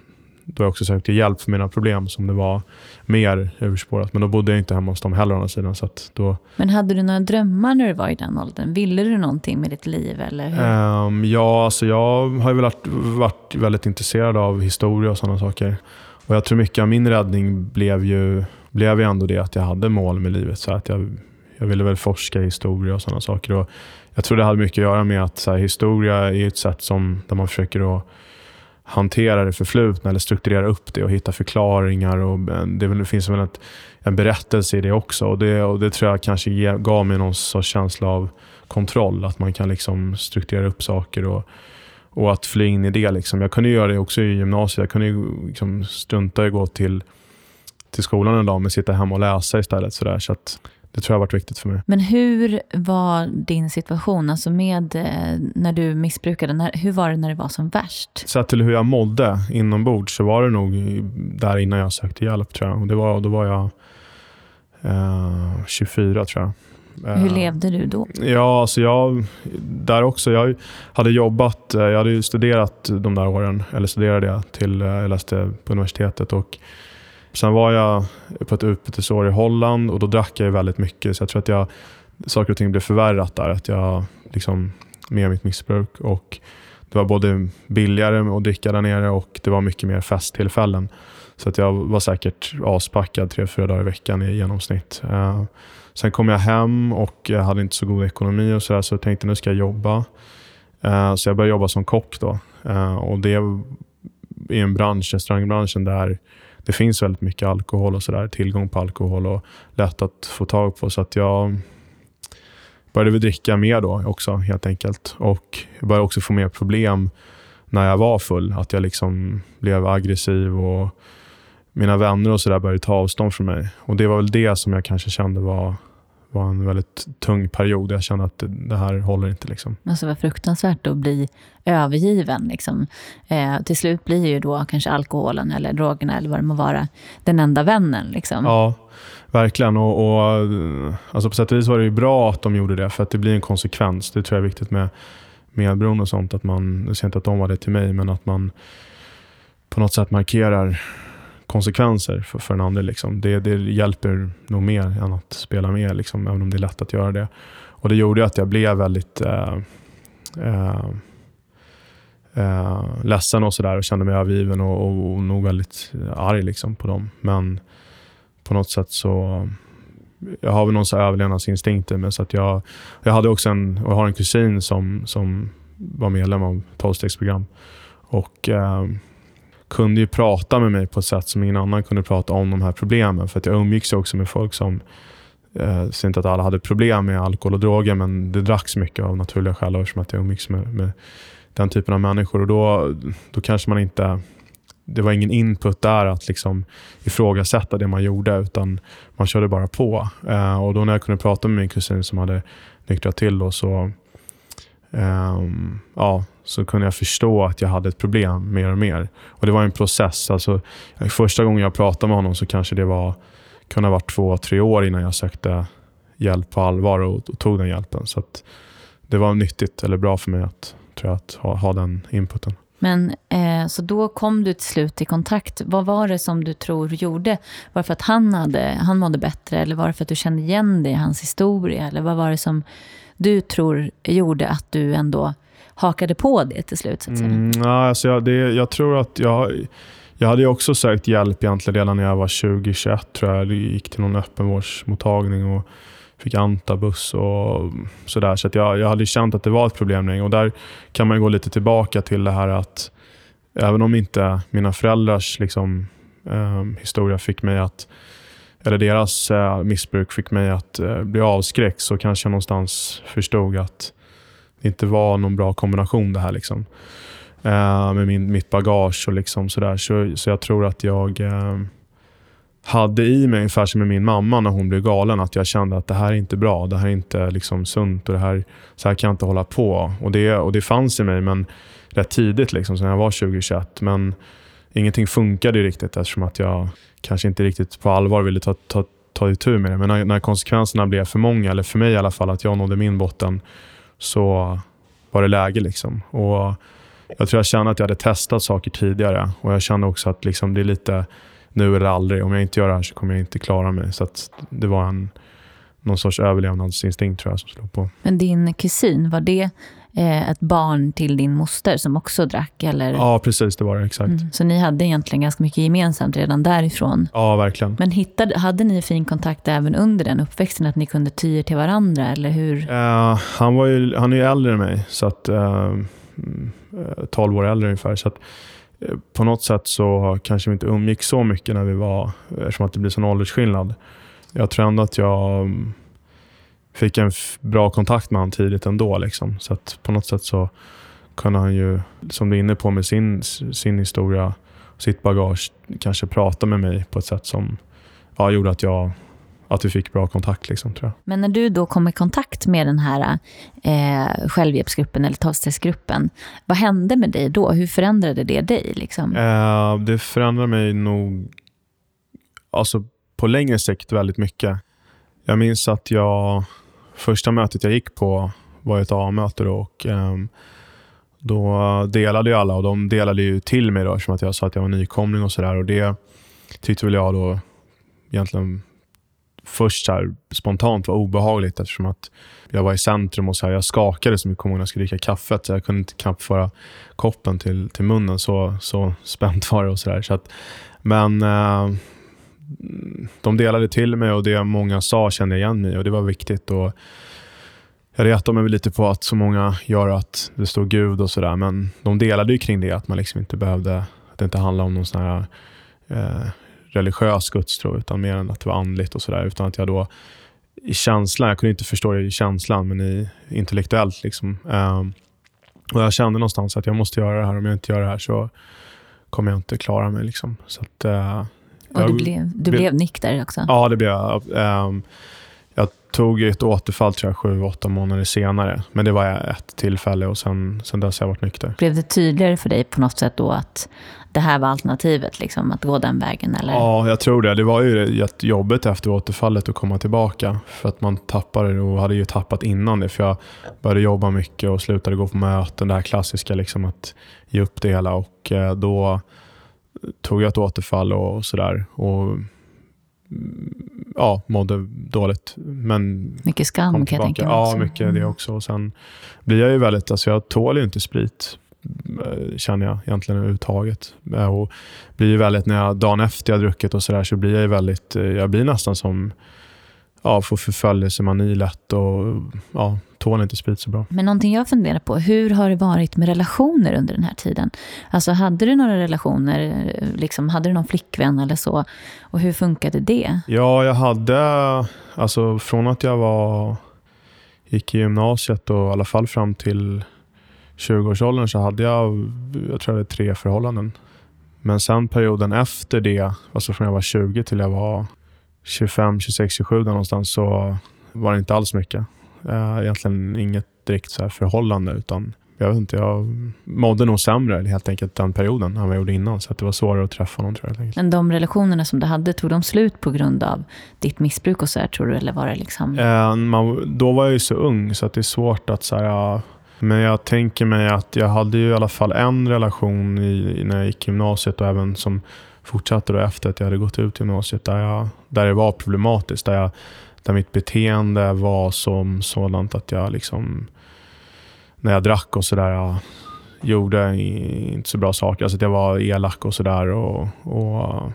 då jag också sökte hjälp för mina problem som det var mer överspårat. Men då bodde jag inte hemma hos dem heller å andra sidan. Så då... Men hade du några drömmar när du var i den åldern? Ville du någonting med ditt liv? Eller hur? Um, ja, alltså jag har ju varit, varit väldigt intresserad av historia och sådana saker. Och Jag tror mycket av min räddning blev ju, blev ju ändå det att jag hade mål med livet. Så att jag, jag ville väl forska i historia och sådana saker. Och jag tror det hade mycket att göra med att här, historia är ett sätt som, där man försöker att hantera det förflutna eller strukturera upp det och hitta förklaringar. Och eh, det finns väl ett, en berättelse i det också. Och det, och det tror jag kanske ge, gav mig någon sorts känsla av kontroll. Att man kan liksom strukturera upp saker och, och att fly in i det. Liksom. Jag kunde göra det också i gymnasiet. Jag kunde ju liksom strunta i att gå till, till skolan en dag men sitta hemma och läsa istället. Så, där. så att, det tror jag har varit viktigt för mig. Men hur var din situation alltså med eh, när du missbrukade? När, hur var det när det var som värst? Sett till hur jag mådde inombords så var det nog där innan jag sökte hjälp. tror jag. Och det var, då var jag eh, 24 tror jag. Hur eh, levde du då? Ja, alltså jag, där också. Jag hade jobbat, eh, jag hade studerat de där åren, eller studerade jag till, jag läste på universitetet. och Sen var jag på ett utbytesår i Holland och då drack jag väldigt mycket. Så jag tror att jag, saker och ting blev förvärrat där. Att jag liksom, med mitt missbruk. Och det var både billigare att dricka där nere och det var mycket mer festtillfällen. Så att jag var säkert aspackad tre, fyra dagar i veckan i genomsnitt. Uh, sen kom jag hem och jag hade inte så god ekonomi och så, där, så jag tänkte nu ska jag jobba. Uh, så jag började jobba som kock då. Uh, och det i en bransch, restaurangbranschen, där det finns väldigt mycket alkohol och sådär. Tillgång på alkohol och lätt att få tag på. Så att jag började väl dricka mer då också helt enkelt. Och jag började också få mer problem när jag var full. Att jag liksom blev aggressiv och mina vänner och sådär började ta avstånd från mig. Och Det var väl det som jag kanske kände var var en väldigt tung period. Jag kände att det, det här håller inte. Liksom. Alltså vad fruktansvärt att bli övergiven. Liksom. Eh, till slut blir ju då kanske alkoholen eller drogerna eller vad det må vara den enda vännen. Liksom. Ja, verkligen. Och, och, alltså på sätt och vis var det ju bra att de gjorde det för att det blir en konsekvens. Det tror jag är viktigt med medberoende och sånt. Att man, jag säger inte att de var det till mig, men att man på något sätt markerar konsekvenser för, för en andre. Liksom. Det, det hjälper nog mer än att spela med, liksom, även om det är lätt att göra det. Och Det gjorde att jag blev väldigt eh, eh, eh, ledsen och, så där, och kände mig övergiven och, och, och nog väldigt arg liksom, på dem. Men på något sätt så jag har väl någon så överlevnadsinstinkt i mig. Så att jag, jag, hade också en, och har en kusin som, som var medlem av 12 Och eh, kunde ju prata med mig på ett sätt som ingen annan kunde prata om de här problemen. För att jag umgicks också med folk som, eh, ser inte att alla hade problem med alkohol och droger, men det dracks mycket av naturliga skäl eftersom att jag umgicks med, med den typen av människor. Och då, då kanske man inte det var ingen input där att liksom ifrågasätta det man gjorde, utan man körde bara på. Eh, och då när jag kunde prata med min kusin som hade nyktrat till då, så, eh, ja, så kunde jag förstå att jag hade ett problem mer och mer. Och Det var en process. Alltså, första gången jag pratade med honom så kanske det var kunde ha varit två, tre år innan jag sökte hjälp på allvar och, och tog den hjälpen. Så det var nyttigt eller bra för mig att, tror jag, att ha, ha den inputen. Men eh, Så då kom du till slut i kontakt. Vad var det som du tror gjorde? Var det för att han, hade, han mådde bättre eller var det för att du kände igen dig i hans historia? Eller vad var det som du tror gjorde att du ändå hakade på det till slut? Så att säga? Mm, alltså jag, det, jag tror att jag, jag hade ju också sökt hjälp egentligen redan när jag var 20-21 tror jag. Jag gick till någon öppenvårdsmottagning och fick antabus och sådär. Så att jag, jag hade känt att det var ett problem Och där kan man gå lite tillbaka till det här att även om inte mina föräldrars liksom, eh, historia fick mig att eller deras eh, missbruk fick mig att eh, bli avskräckt så kanske jag någonstans förstod att inte var någon bra kombination det här. Liksom. Eh, med min, mitt bagage och liksom sådär. Så, så jag tror att jag eh, hade i mig, ungefär som med min mamma när hon blev galen, att jag kände att det här är inte bra. Det här är inte liksom sunt och det här, så här kan jag inte hålla på. Och det, och det fanns i mig, men rätt tidigt, liksom, när jag var 20-21. Men ingenting funkade riktigt eftersom att jag kanske inte riktigt på allvar ville ta, ta, ta itu med det. Men när, när konsekvenserna blev för många, eller för mig i alla fall, att jag nådde min botten, så var det läge. Liksom. Och jag tror jag kände att jag hade testat saker tidigare och jag kände också att liksom, det är lite nu eller aldrig. Om jag inte gör det här så kommer jag inte klara mig. Så det var en, någon sorts överlevnadsinstinkt tror jag som slog på. Men din kusin, var det eh, ett barn till din moster som också drack? Eller? Ja, precis. Det var det. Exakt. Mm, så ni hade egentligen ganska mycket gemensamt redan därifrån? Ja, verkligen. Men hittade, hade ni fin kontakt även under den uppväxten? Att ni kunde ty er till varandra? Eller hur? Uh, han, var ju, han är ju äldre än mig. Så att, uh, 12 år äldre ungefär. Så att, uh, på något sätt så kanske vi inte umgick så mycket när vi var, eftersom att det blir sån åldersskillnad. Jag tror ändå att jag um, fick en bra kontakt med honom tidigt ändå. Liksom. Så att på något sätt så kunde han ju, som du är inne på med sin, sin historia, sitt bagage, kanske prata med mig på ett sätt som ja, gjorde att, jag, att vi fick bra kontakt. Liksom, tror jag. Men när du då kom i kontakt med den här eh, självhjälpsgruppen eller tolvstegsgruppen, vad hände med dig då? Hur förändrade det dig? Liksom? Eh, det förändrade mig nog alltså, på längre sikt väldigt mycket. Jag minns att jag första mötet jag gick på var ett A-möte och um, då delade ju alla och de delade ju till mig då, eftersom att jag sa att jag var nykomling och sådär. Det tyckte väl jag då egentligen först så spontant var obehagligt eftersom att jag var i centrum och så här, jag skakade så mycket när jag skulle dricka kaffet. Så jag kunde inte knappt föra koppen till, till munnen. Så, så spänt var det. och så, där. så att, Men eh, Mm, de delade till mig och det många sa kände jag igen mig i och det var viktigt. Och jag retar mig lite på att så många gör att det står Gud och sådär, men de delade ju kring det, att man liksom inte behövde, att det inte handlade om någon sån här eh, religiös gudstro, utan mer än att det var andligt och sådär. Utan att jag då i känslan, jag kunde inte förstå det i känslan, men i, intellektuellt. Liksom, eh, och Jag kände någonstans att jag måste göra det här. Om jag inte gör det här så kommer jag inte klara mig. Liksom. Så att, eh, och du blev, du blev nykter också? Ja, det blev jag. Um, jag tog ett återfall tror jag, sju, åtta månader senare. Men det var ett tillfälle och sen, sen dess har jag varit nykter. Blev det tydligare för dig på något sätt då att det här var alternativet, liksom, att gå den vägen? Eller? Ja, jag tror det. Det var ju jobbigt efter återfallet att komma tillbaka. För att man tappade och hade ju tappat innan det. För jag började jobba mycket och slutade gå på möten. Det här klassiska, liksom, att ge upp det hela. Och eh, då tog jag ett återfall och, sådär. Och ja, mådde dåligt. Men mycket skam kan jag tänka mig. Ja, mycket mm. det också. Och sen blir jag ju väldigt, alltså jag tål ju inte sprit eh, känner jag egentligen överhuvudtaget. Eh, och blir ju väldigt, när jag dagen efter jag druckit och sådär så blir jag ju väldigt, eh, jag blir nästan som, ja, får förföljelsemani lätt och ja, tål inte sprit så bra. Men någonting jag funderar på, hur har det varit med relationer under den här tiden? Alltså hade du några relationer, liksom, hade du någon flickvän eller så? Och hur funkade det? Ja, jag hade, alltså från att jag var, gick i gymnasiet och i alla fall fram till 20-årsåldern så hade jag, jag tror det tre förhållanden. Men sen perioden efter det, alltså från jag var 20 till jag var 25, 26, 27 där någonstans så var det inte alls mycket. Uh, egentligen inget direkt så här förhållande utan jag vet inte, jag mådde nog sämre helt enkelt den perioden än vad jag gjorde innan. Så det var svårare att träffa någon tror jag. Men de relationerna som du hade, tog de slut på grund av ditt missbruk och så här, tror du? Eller var det liksom... Uh, man, då var jag ju så ung så att det är svårt att så här, men jag tänker mig att jag hade ju i alla fall en relation i, när jag gick gymnasiet och även som fortsatte då efter att jag hade gått ut gymnasiet där, jag, där det var problematiskt. Där jag där mitt beteende var som sådant att jag liksom, när jag drack och sådär, gjorde inte så bra saker. Alltså att jag var elak och sådär. Och, och,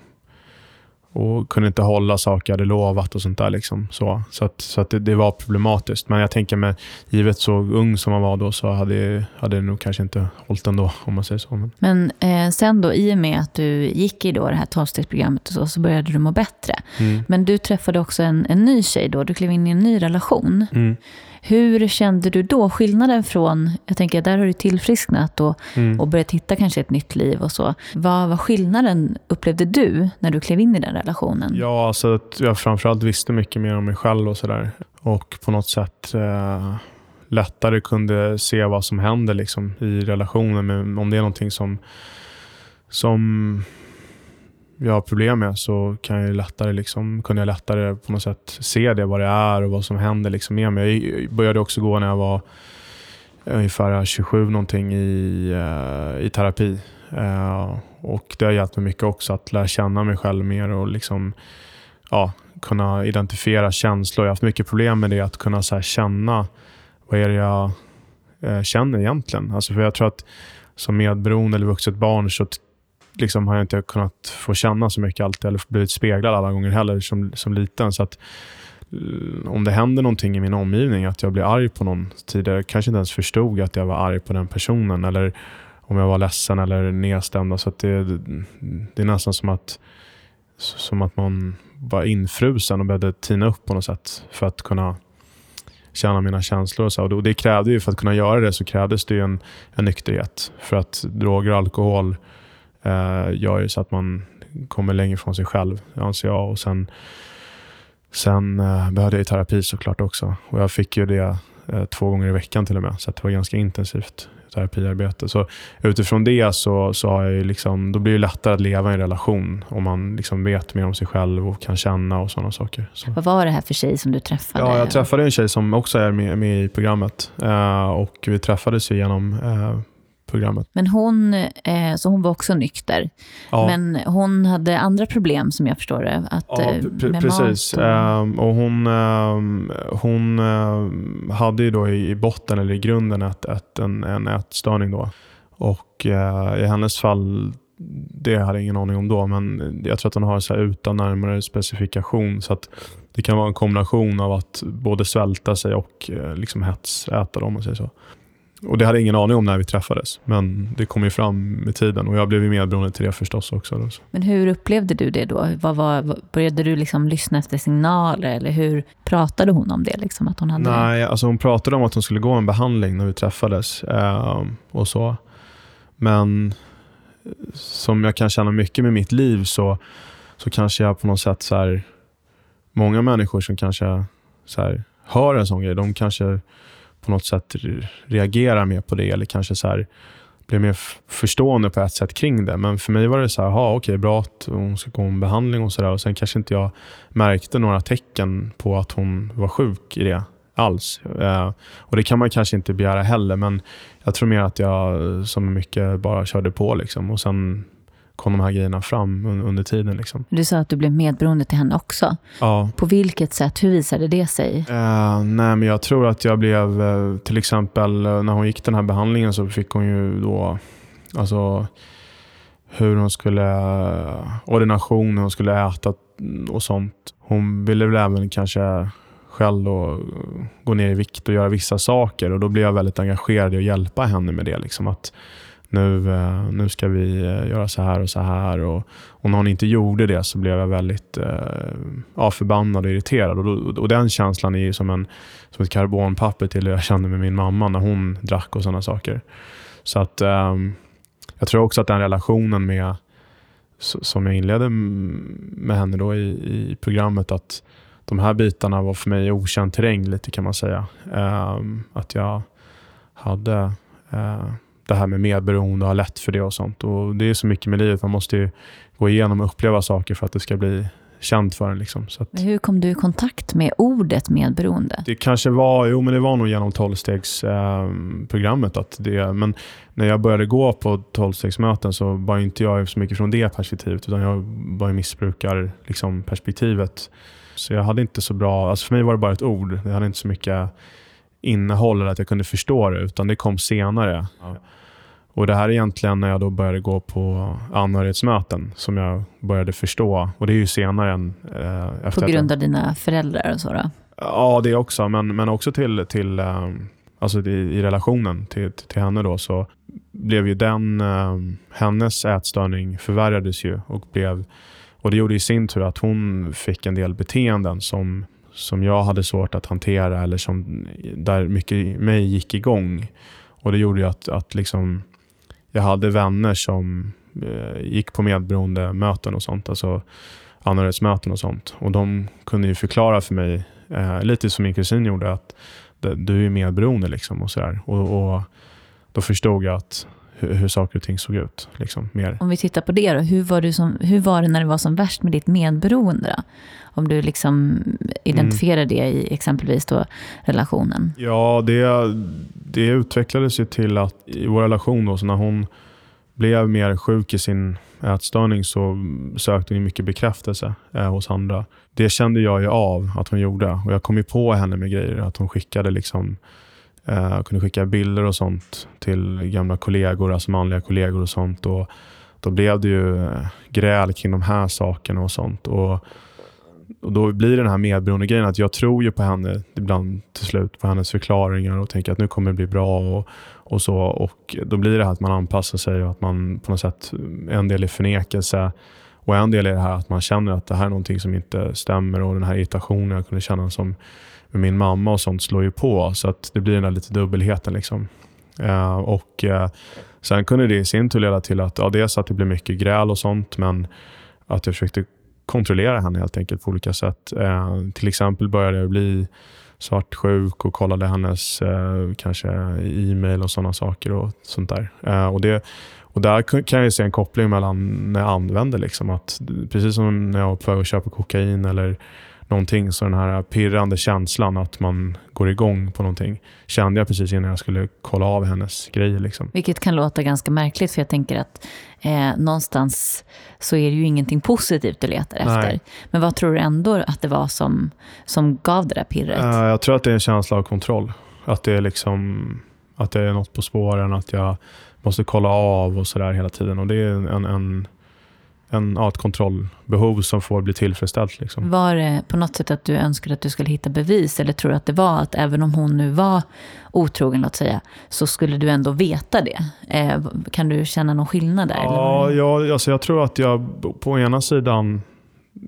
och kunde inte hålla saker jag hade lovat och sånt där. Liksom. Så, så, att, så att det, det, var problematiskt. Men jag tänker med, givet så ung som man var då, så hade, hade det nog kanske inte hållit ändå, om man säger så. Men, Men eh, sen då, i och med att du gick i då det här tolvstegsprogrammet och så, så började du må bättre. Mm. Men du träffade också en, en ny tjej då, du klev in i en ny relation. Mm. Hur kände du då skillnaden från, jag tänker där har du tillfrisknat och, mm. och börjat hitta kanske ett nytt liv och så. Vad var skillnaden upplevde du när du klev in i den relationen? Ja, alltså att jag framförallt visste mycket mer om mig själv och sådär. Och på något sätt eh, lättare kunde se vad som händer liksom, i relationen. Men om det är någonting som, som jag har problem med så kan jag lättare, liksom, kunde jag lättare på något sätt se det, vad det är och vad som händer liksom med mig. Jag började också gå när jag var ungefär 27 någonting i, eh, i terapi. Uh, och Det har hjälpt mig mycket också att lära känna mig själv mer och liksom, ja, kunna identifiera känslor. Jag har haft mycket problem med det, att kunna så känna vad är det jag eh, känner egentligen. Alltså för Jag tror att som medberoende eller vuxet barn så liksom har jag inte kunnat få känna så mycket alltid, eller blivit speglad alla gånger heller som, som liten. Så att eh, om det händer någonting i min omgivning, att jag blir arg på någon tidigare, kanske inte ens förstod att jag var arg på den personen. Eller om jag var ledsen eller nedstämd. Så det, det är nästan som att, som att man var infrusen och behövde tina upp på något sätt för att kunna känna mina känslor. Och, så. och det krävde ju, för att kunna göra det så krävdes det en, en nykterhet. För att droger och alkohol eh, gör ju så att man kommer längre från sig själv, anser jag. Och sen sen eh, behövde jag terapi såklart också. Och jag fick ju det eh, två gånger i veckan till och med. Så det var ganska intensivt terapiarbete. Så utifrån det så, så har jag liksom, då blir det lättare att leva i en relation om man liksom vet mer om sig själv och kan känna och sådana saker. Så. Vad var det här för tjej som du träffade? Ja, jag träffade en tjej som också är med, med i programmet. Uh, och Vi träffades genom uh, programmet. Men hon, eh, så hon var också nykter. Ja. Men hon hade andra problem som jag förstår det. Att, ja, eh, med precis. Och... Um, och hon um, hon um, hade ju då i, botten, eller i grunden, ett, ett, en, en ätstörning. Då. Och uh, i hennes fall, det hade jag ingen aning om då, men jag tror att hon har så utan närmare specifikation. Så att det kan vara en kombination av att både svälta sig och uh, liksom hetsäta, om man säger så. Och Det hade jag ingen aning om när vi träffades, men det kom ju fram med tiden och jag blev medberoende till det förstås också. Då. Men hur upplevde du det då? Vad var, började du liksom lyssna efter signaler eller hur pratade hon om det? Liksom, att hon hade Nej, alltså hon pratade om att hon skulle gå en behandling när vi träffades eh, och så. Men som jag kan känna mycket med mitt liv så, så kanske jag på något sätt så här, många människor som kanske så här, hör en sån grej, de kanske på något sätt reagerar mer på det eller kanske så här, blir mer förstående på ett sätt kring det. Men för mig var det så här, okej, okay, bra att hon ska gå en behandling och sådär. Sen kanske inte jag märkte några tecken på att hon var sjuk i det alls. Eh, och Det kan man kanske inte begära heller, men jag tror mer att jag eh, som mycket bara körde på. Liksom. Och Sen kom de här grejerna fram under tiden. Liksom. Du sa att du blev medberoende till henne också. Ja. På vilket sätt? Hur visade det sig? Uh, nej, men jag tror att jag blev, uh, till exempel uh, när hon gick den här behandlingen så fick hon ju då, alltså hur hon skulle, ordination, hur hon skulle äta och sånt. Hon ville väl även kanske själv då, gå ner i vikt och göra vissa saker och då blev jag väldigt engagerad i att hjälpa henne med det. Liksom att nu, eh, nu ska vi eh, göra så här och så här. Och, och när hon inte gjorde det så blev jag väldigt eh, ja, förbannad och irriterad. Och, och den känslan är som, en, som ett karbonpapper till det jag kände med min mamma när hon drack och sådana saker. Så att eh, jag tror också att den relationen med som jag inledde med henne då i, i programmet, att de här bitarna var för mig okänd terräng lite kan man säga. Att jag hade det här med medberoende och ha lätt för det och sånt. Och Det är så mycket med livet. Man måste gå igenom och uppleva saker för att det ska bli känt för en. Liksom. Så att, hur kom du i kontakt med ordet medberoende? Det kanske var, jo men det var nog genom tolvstegsprogrammet. Eh, men när jag började gå på tolvstegsmöten så var inte jag så mycket från det perspektivet, utan jag var i missbrukarperspektivet. Liksom, så jag hade inte så bra, alltså för mig var det bara ett ord. Jag hade inte så mycket innehåll eller att jag kunde förstå det, utan det kom senare. Ja. Och Det här är egentligen när jag då började gå på anhörighetsmöten som jag började förstå. Och det är ju senare än... Eh, på grund av dina föräldrar och så då? Ja, det också. Men, men också till, till eh, alltså i, i relationen till, till henne då så blev ju den, eh, hennes ätstörning förvärrades ju och blev och Det gjorde i sin tur att hon fick en del beteenden som, som jag hade svårt att hantera eller som, där mycket mig gick igång. Och Det gjorde att, att liksom, jag hade vänner som eh, gick på medberoende möten och sånt. Alltså anhörighetsmöten och sånt. Och De kunde ju förklara för mig, eh, lite som min kusin gjorde, att du är medberoende. Liksom och, så och, och Då förstod jag att hur, hur saker och ting såg ut. Liksom, mer. Om vi tittar på det då, hur var, du som, hur var det när det var som värst med ditt medberoende? Då? Om du liksom identifierar mm. det i exempelvis då relationen? Ja, det, det utvecklades ju till att i vår relation, då, så när hon blev mer sjuk i sin ätstörning så sökte hon mycket bekräftelse eh, hos andra. Det kände jag ju av att hon gjorde och jag kom ju på henne med grejer. Att hon skickade liksom eh, kunde skicka bilder och sånt till gamla kollegor, alltså manliga kollegor och sånt. Och då blev det ju eh, gräl kring de här sakerna och sånt. Och, och Då blir det den här medberoende grejen att jag tror ju på henne ibland till slut, på hennes förklaringar och tänker att nu kommer det bli bra. och, och så. Och Då blir det här att man anpassar sig och att man på något sätt, en del är förnekelse och en del är det här att man känner att det här är någonting som inte stämmer och den här irritationen jag kunde känna som med min mamma och sånt slår ju på. Så att det blir den där lite dubbelheten. Liksom. Uh, och uh, Sen kunde det i sin tur leda till att ja, dels att det blev mycket gräl och sånt, men att jag försökte kontrollera henne helt enkelt på olika sätt. Eh, till exempel började jag bli svartsjuk och kollade hennes eh, kanske e-mail och sådana saker. och sånt där. Eh, och det, och Där kan jag se en koppling mellan när jag använder. Liksom, att precis som när jag var på väg att köpa kokain eller någonting. Så den här pirrande känslan att man går igång på någonting kände jag precis innan jag skulle kolla av hennes grejer. Liksom. Vilket kan låta ganska märkligt, för jag tänker att eh, någonstans så är det ju ingenting positivt du letar efter. Nej. Men vad tror du ändå att det var som, som gav det där pirret? Uh, jag tror att det är en känsla av kontroll. Att det är liksom att det är något på spåren, att jag måste kolla av och sådär hela tiden. Och det är en, en en, ja, ett kontrollbehov som får bli tillfredsställt. Liksom. Var det på något sätt att du önskade att du skulle hitta bevis? Eller tror du att det var att även om hon nu var otrogen, låt säga, så skulle du ändå veta det? Eh, kan du känna någon skillnad där? Ja, ja alltså jag tror att jag på ena sidan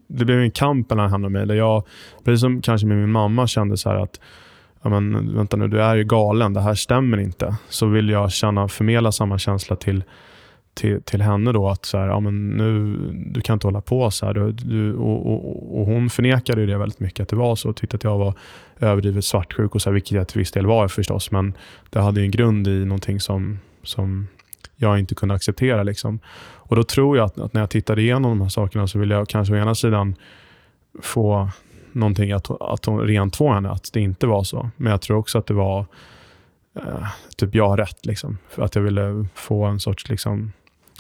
det blev en kamp mellan henne och mig. Där jag, precis som kanske med min mamma, kände så att ja, men, vänta nu, du är ju galen, det här stämmer inte. Så vill jag känna, förmedla samma känsla till till, till henne då att så här, ja, men nu, du kan inte hålla på så här. Du, du, och, och, och, hon förnekade ju det väldigt mycket att det var så och tyckte att jag var överdrivet svartsjuk, och så här, vilket jag till viss del var förstås. Men det hade en grund i någonting som, som jag inte kunde acceptera. Liksom. Och Då tror jag att, att, när jag tittade igenom de här sakerna så ville jag kanske å ena sidan få någonting att, att hon rentvå henne, att det inte var så. Men jag tror också att det var Uh, typ jag har rätt. Liksom, för att jag ville få en sorts liksom,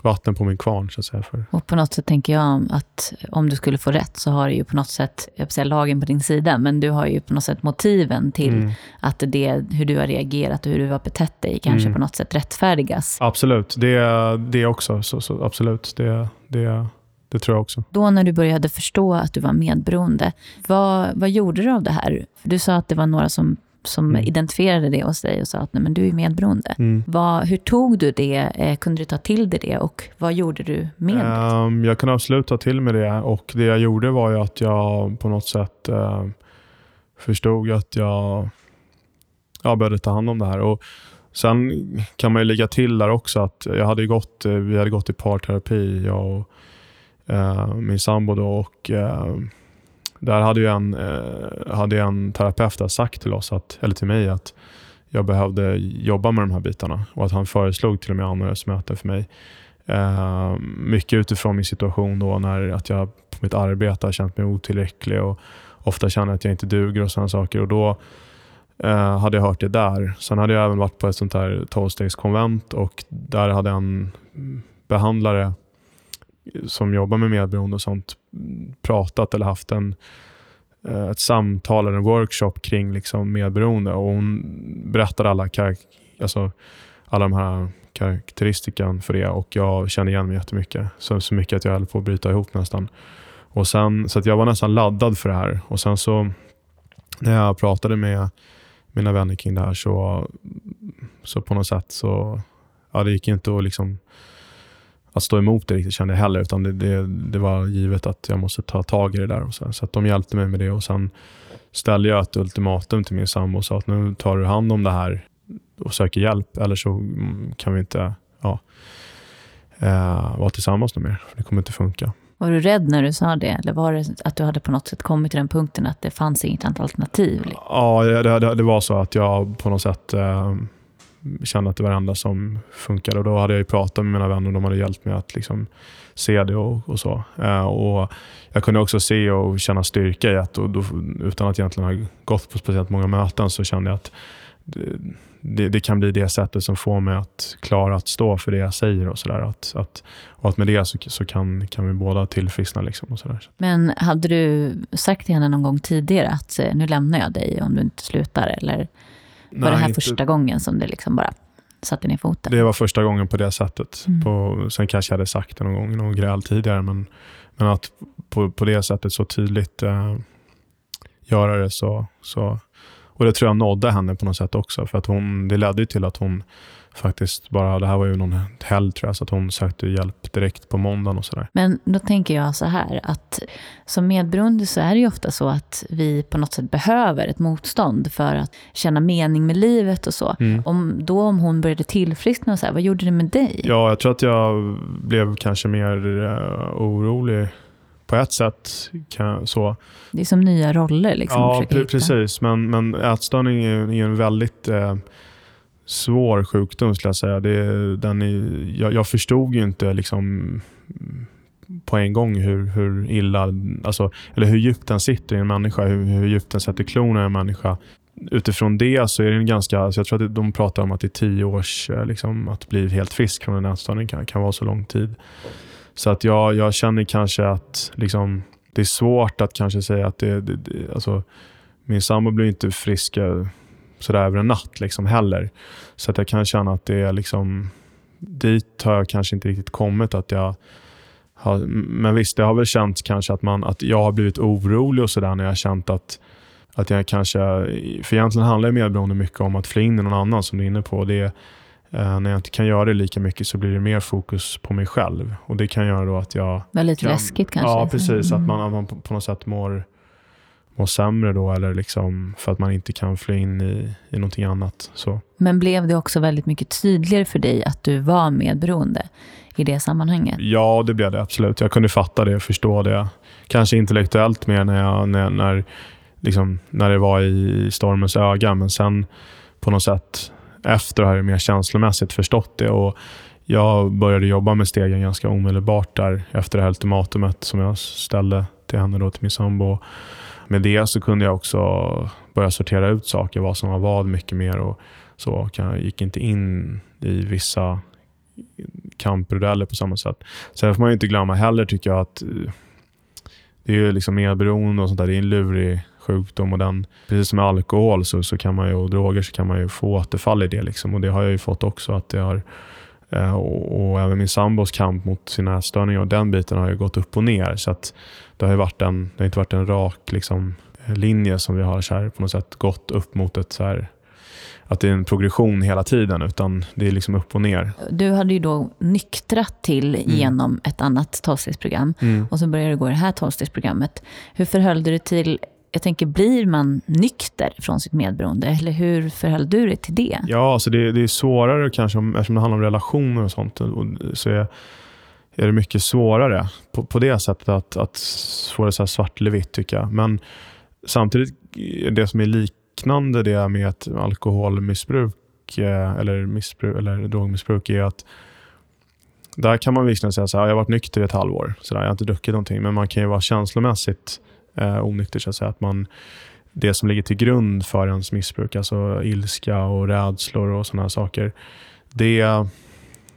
vatten på min kvarn. Så att säga, för. Och på något sätt tänker jag att om du skulle få rätt så har du ju på något sätt, jag säga lagen på din sida, men du har ju på något sätt motiven till mm. att det, hur du har reagerat och hur du har betett dig kanske mm. på något sätt rättfärdigas. Absolut, det, det också. Så, så, absolut, det, det, det tror jag också. Då när du började förstå att du var medberoende, vad, vad gjorde du av det här? Du sa att det var några som som mm. identifierade det hos dig och sa att Nej, men du är medberoende. Mm. Vad, hur tog du det? Eh, kunde du ta till dig det och vad gjorde du med det? Um, jag kunde absolut ta till mig det och det jag gjorde var ju att jag på något sätt uh, förstod att jag, jag började ta hand om det här. Och Sen kan man ju lägga till där också att jag hade gått, eh, vi hade gått i parterapi, jag och uh, min sambo. Då, och, uh, där hade ju en, eh, hade en terapeut sagt till oss, att, eller till mig, att jag behövde jobba med de här bitarna och att han föreslog till och med anhörigsmöten för mig. Eh, mycket utifrån min situation då när att jag på mitt arbete har känt mig otillräcklig och ofta känner att jag inte duger och sådana saker. Och då eh, hade jag hört det där. Sen hade jag även varit på ett sånt här tolvstegskonvent och där hade en behandlare som jobbar med medberoende och sånt pratat eller haft en, eh, ett samtal eller en workshop kring liksom medberoende. Och hon berättade alla, alltså, alla de här karaktäristikan för det och jag kände igen mig jättemycket. Så, så mycket att jag höll på att bryta ihop nästan. Och sen, så att jag var nästan laddad för det här. Och sen så när jag pratade med mina vänner kring det här så, så på något sätt så ja, det gick inte att, liksom, att stå emot det riktigt kände jag heller. Utan det, det, det var givet att jag måste ta tag i det där. Och så, så att de hjälpte mig med det. och sen ställde jag ett ultimatum till min sambo och sa att nu tar du hand om det här och söker hjälp. Eller så kan vi inte ja, eh, vara tillsammans mer. För det kommer inte funka. Var du rädd när du sa det? Eller var det att du hade på något sätt kommit till den punkten att det fanns inget annat alternativ? Ja, det, det, det var så att jag på något sätt eh, kände att det var det enda som funkade. Och då hade jag ju pratat med mina vänner och de hade hjälpt mig att liksom se det och, och så. Eh, och jag kunde också se och känna styrka i att, och då, utan att egentligen ha gått på speciellt många möten, så kände jag att det, det, kan bli det sättet som får mig att klara att stå för det jag säger. och så där. Att, att, och att med det så, så kan, kan vi båda tillfriskna. Liksom och så där. Men hade du sagt till henne någon gång tidigare att eh, nu lämnar jag dig om du inte slutar? Eller var Nej, det här inte... första gången som det liksom bara satte ner foten? Det var första gången på det sättet. Mm. På, sen kanske jag hade sagt det någon gång, någon gräl tidigare. Men, men att på, på det sättet så tydligt eh, göra det så, så och det tror jag nådde henne på något sätt också. För att hon, det ledde till att hon faktiskt bara, det här var ju någon helg tror jag, så att hon sökte hjälp direkt på måndagen och sådär. Men då tänker jag så här, att som medberoende så är det ju ofta så att vi på något sätt behöver ett motstånd för att känna mening med livet och så. Mm. Om, då om hon började tillfriskna och så här, vad gjorde det med dig? Ja, jag tror att jag blev kanske mer uh, orolig på ett sätt. Kan, så. Det är som nya roller. Liksom, ja, pre precis. Men, men ätstörning är, är en väldigt eh, svår sjukdom skulle jag säga. Det, den är, jag, jag förstod ju inte liksom, på en gång hur, hur illa, alltså, eller hur djupt den sitter i en människa, hur, hur djupt den sätter klorna i en människa. Utifrån det så är det en ganska, alltså jag tror att de pratar om att det är tio års, eh, liksom, att bli helt frisk från en ätstörning kan, kan vara så lång tid. Så att jag, jag känner kanske att liksom, det är svårt att kanske säga att det, det, det alltså, min sambo blir inte frisk eh, sådär över en natt liksom heller. Så att jag kan känna att det är liksom, dit har jag kanske inte riktigt kommit. att jag har, Men visst, det har väl känts kanske att, man, att jag har blivit orolig och sådär när jag har känt att, att jag kanske, för egentligen handlar medberoende mycket om att fly in i någon annan som du är inne på. Det Eh, när jag inte kan göra det lika mycket så blir det mer fokus på mig själv. Och Det kan göra då att jag... Väldigt kan, läskigt kanske? Ja, precis. Mm. Att man, att man på, på något sätt mår, mår sämre då, eller liksom för att man inte kan fly in i, i någonting annat. Så. Men blev det också väldigt mycket tydligare för dig att du var medberoende i det sammanhanget? Ja, det blev det absolut. Jag kunde fatta det och förstå det. Kanske intellektuellt mer när, jag, när, när, liksom, när det var i stormens öga, men sen på något sätt efter har jag mer känslomässigt förstått det. Och jag började jobba med stegen ganska omedelbart där efter det här ultimatumet som jag ställde till henne, då, till min sambo. Med det så kunde jag också börja sortera ut saker, vad som var vad mycket mer. Och så. Jag gick inte in i vissa kamprodeller på samma sätt. Sen får man inte glömma heller, tycker jag, att det är liksom medberoende och sånt där. Det är en lurig sjukdom. Och den, precis som med alkohol så, så kan man ju, och droger så kan man ju få återfall i det. Liksom. Och Det har jag ju fått också. att det har eh, och, och, även min sambos kamp mot sina ätstörningar och den biten har ju gått upp och ner. Så att det har, varit en, det har inte varit en rak liksom, linje som vi har så här, på något sätt gått upp mot ett så här, att det är en progression hela tiden, utan det är liksom upp och ner. Du hade ju då nyktrat till mm. genom ett annat tolvstegsprogram mm. och så började du gå det här tolvstegsprogrammet. Hur förhöll du dig till jag tänker, blir man nykter från sitt medberoende? Eller hur förhöll du dig till det? Ja, alltså det, det är svårare kanske, eftersom det handlar om relationer och sånt. Och så är, är det mycket svårare på, på det sättet att, att få det så svart eller vitt, tycker jag. Men samtidigt, det som är liknande det med ett alkoholmissbruk eh, eller, missbruk, eller drogmissbruk är att där kan man visserligen säga att jag har varit nykter i ett halvår. Så där, jag har inte druckit någonting. Men man kan ju vara känslomässigt eh, onykter. Så att säga. Att man, det som ligger till grund för ens missbruk, alltså ilska och rädslor och sådana saker. Det,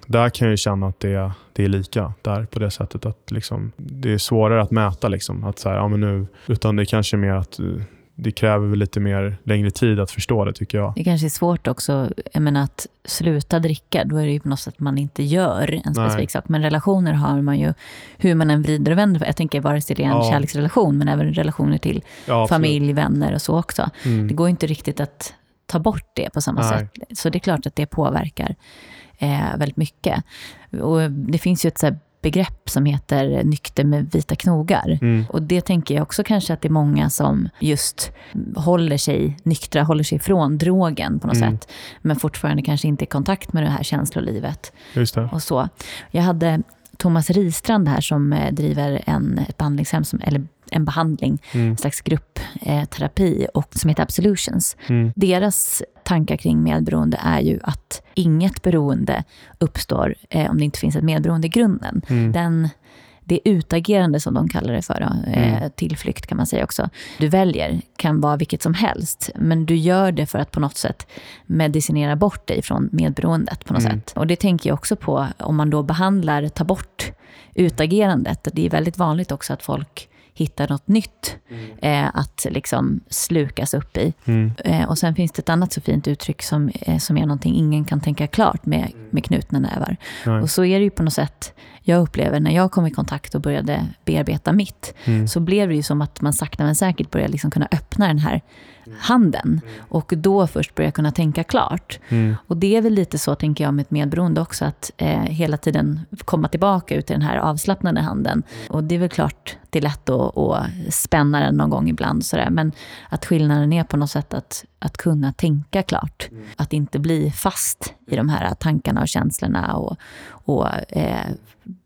där kan jag känna att det, det är lika där på det sättet att liksom, det är svårare att mäta. Liksom, att så här, ja, men nu, utan det är kanske mer att det kräver väl lite mer längre tid att förstå det tycker jag. Det kanske är svårt också, jag menar att sluta dricka, då är det ju på något sätt att man inte gör en specifik Nej. sak. Men relationer har man ju, hur man än vrider och vänder Jag tänker vare sig det är en ja. kärleksrelation, men även relationer till ja, familj, vänner och så också. Mm. Det går inte riktigt att ta bort det på samma Nej. sätt. Så det är klart att det påverkar eh, väldigt mycket. Och det finns ju ett så begrepp som heter nykter med vita knogar. Mm. Och det tänker jag också kanske att det är många som just håller sig nyktra, håller sig ifrån drogen på något mm. sätt. Men fortfarande kanske inte i kontakt med det här känslolivet. Just det. Och så. Jag hade Thomas Ristrand här som eh, driver en, behandlingshem, som, eller en behandling, mm. en slags gruppterapi eh, och som heter Absolutions. Mm. Deras tankar kring medberoende är ju att inget beroende uppstår eh, om det inte finns ett medberoende i grunden. Mm. Den, det utagerande som de kallar det för, eh, mm. tillflykt kan man säga också, du väljer kan vara vilket som helst. Men du gör det för att på något sätt medicinera bort dig från medberoendet på något mm. sätt. Och det tänker jag också på om man då behandlar, tar bort utagerandet. Det är väldigt vanligt också att folk hitta något nytt mm. eh, att liksom slukas upp i. Mm. Eh, och sen finns det ett annat så fint uttryck som, eh, som är någonting ingen kan tänka klart med, mm. med knutna nävar. Nej. Och så är det ju på något sätt, jag upplever när jag kom i kontakt och började bearbeta mitt, mm. så blev det ju som att man sakta men säkert började liksom kunna öppna den här handen. Och då först börja kunna tänka klart. Mm. Och det är väl lite så, tänker jag, med ett medberoende också, att eh, hela tiden komma tillbaka ut i den här avslappnade handen. Och det är väl klart, det är lätt att, att spänna den någon gång ibland, sådär. men att skillnaden är på något sätt att, att kunna tänka klart. Mm. Att inte bli fast i de här tankarna och känslorna och, och eh,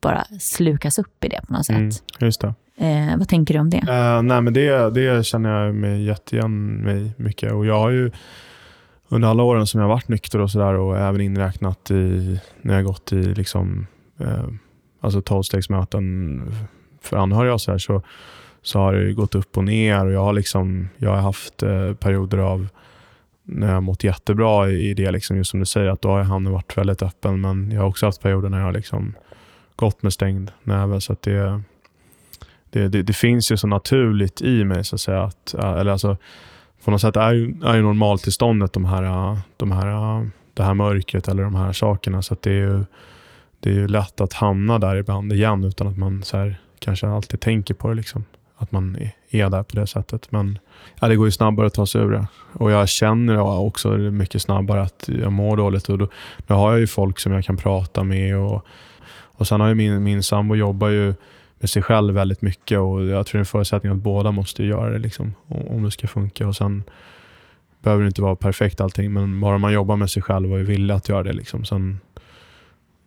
bara slukas upp i det på något sätt. Mm, just det. Eh, vad tänker du om det? Uh, nej, men det, det känner jag mig jätteigen mig mycket. Och jag har ju under alla åren som jag har varit nykter och sådär och även inräknat i, när jag gått i liksom, eh, alltså tolvstegsmöten för anhöriga och sådär så, så har det gått upp och ner. Och jag, har liksom, jag har haft eh, perioder av när jag har mått jättebra i, i det, liksom, just som du säger, att då har han varit väldigt öppen. Men jag har också haft perioder när jag har liksom gått med stängd näve. Så att det, det, det, det, finns ju så naturligt i mig, så att säga. Att, eller alltså, på något sätt är ju, är ju normaltillståndet de här, de här, det här mörkret eller de här sakerna. Så det är ju det är ju lätt att hamna där ibland igen utan att man så här, kanske alltid tänker på det. Liksom. Att man är där på det sättet. Men ja, det går ju snabbare att ta sig ur det. Och jag känner också mycket snabbare att jag mår dåligt. Och då, då har jag ju folk som jag kan prata med. Och, och Sen har ju min, min sambo jobbar ju med sig själv väldigt mycket och jag tror det är en förutsättning att båda måste göra det liksom, om det ska funka. Och Sen behöver det inte vara perfekt allting, men bara man jobbar med sig själv och är villig att göra det. Liksom. Sen,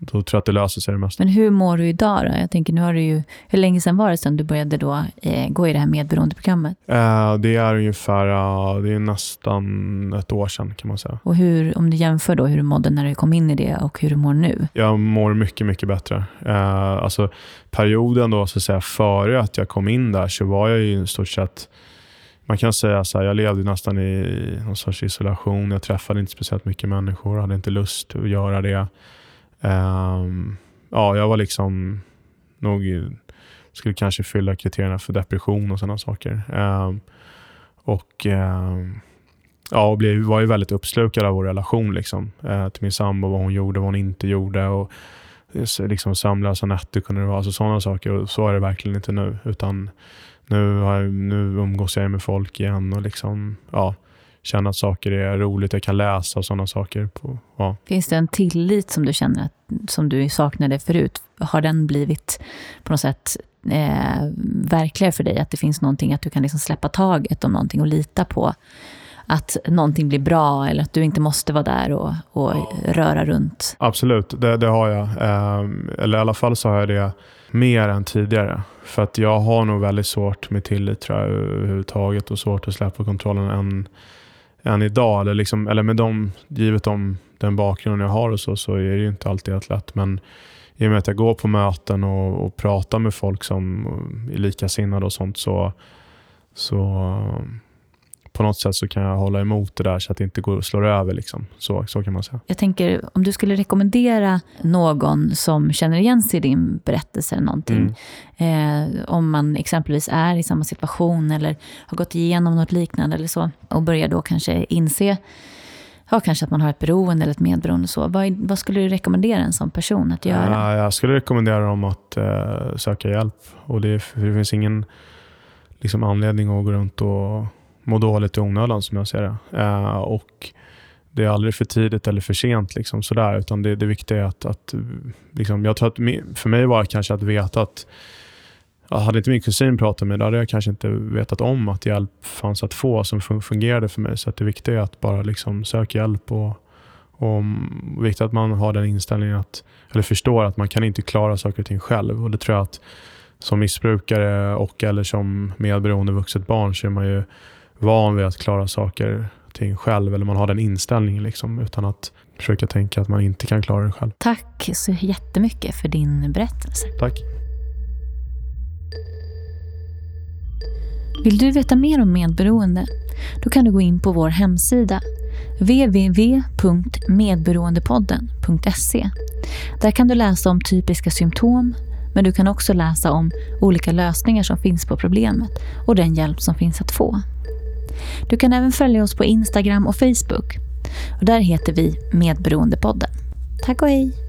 då tror jag att det löser sig det mesta. Men hur mår du idag då? Jag tänker, nu har du ju, hur länge sedan var det sedan du började då, eh, gå i det här medberoendeprogrammet? Eh, det är ungefär, uh, det är nästan ett år sedan kan man säga. Och hur, om du jämför då hur du mådde när du kom in i det och hur du mår nu? Jag mår mycket, mycket bättre. Eh, alltså perioden då, så att säga, före att jag kom in där så var jag ju i stort sett man kan säga så här, jag levde nästan i någon sorts isolation. Jag träffade inte speciellt mycket människor, hade inte lust att göra det. Um, ja, jag var liksom nog, skulle kanske fylla kriterierna för depression och sådana saker. Um, och um, ja, och blev, var ju väldigt uppslukad av vår relation liksom, uh, till min sambo, vad hon gjorde, vad hon inte gjorde. Och, eh, liksom sömnlösa nätter kunde det vara. Alltså sådana saker. Och så är det verkligen inte nu. Utan nu, har jag, nu umgås jag med folk igen och liksom, ja, känna att saker är roligt, jag kan läsa och sådana saker. På, ja. Finns det en tillit som du känner att, som du saknade förut? Har den blivit på något sätt eh, verkligare för dig? Att det finns någonting, att du kan liksom släppa taget om någonting och lita på att någonting blir bra eller att du inte måste vara där och, och ja. röra runt? Absolut, det, det har jag. Eh, eller i alla fall så har jag det mer än tidigare. För att jag har nog väldigt svårt med tillit tror jag, överhuvudtaget och svårt att släppa kontrollen än än idag. Eller, liksom, eller med dem, givet om den bakgrunden jag har och så, så är det ju inte alltid helt lätt. Men i och med att jag går på möten och, och pratar med folk som är likasinnade och sånt så, så på något sätt så kan jag hålla emot det där så att det inte går och slår över. Liksom. Så, så kan man säga. Jag tänker, om du skulle rekommendera någon som känner igen sig i din berättelse eller någonting. Eh, om man exempelvis är i samma situation eller har gått igenom något liknande eller så. Och börjar då kanske inse ja, kanske att man har ett beroende eller ett medberoende. Så. Vad, vad skulle du rekommendera en sån person att göra? Ja, jag skulle rekommendera dem att eh, söka hjälp. Och det, det finns ingen liksom, anledning att gå runt och må dåligt i onödan som jag ser det. Eh, och det är aldrig för tidigt eller för sent. Liksom, sådär, utan det, det viktiga är att, att liksom, jag tror att för mig var det kanske att veta att hade inte min kusin pratat med mig, då hade jag kanske inte vetat om att hjälp fanns att få som fungerade för mig. Så att det viktiga är att bara liksom söka hjälp och, och mm, viktigt att man har den inställningen att, eller förstår att man kan inte klara saker och ting själv. Och det tror jag att som missbrukare och eller som medberoende vuxet barn så är man ju van vid att klara saker och ting själv. Eller man har den inställningen liksom, utan att försöka tänka att man inte kan klara det själv. Tack så jättemycket för din berättelse. Tack. Vill du veta mer om medberoende? Då kan du gå in på vår hemsida www.medberoendepodden.se. Där kan du läsa om typiska symptom, men du kan också läsa om olika lösningar som finns på problemet och den hjälp som finns att få. Du kan även följa oss på Instagram och Facebook. Och där heter vi Medberoendepodden. Tack och hej!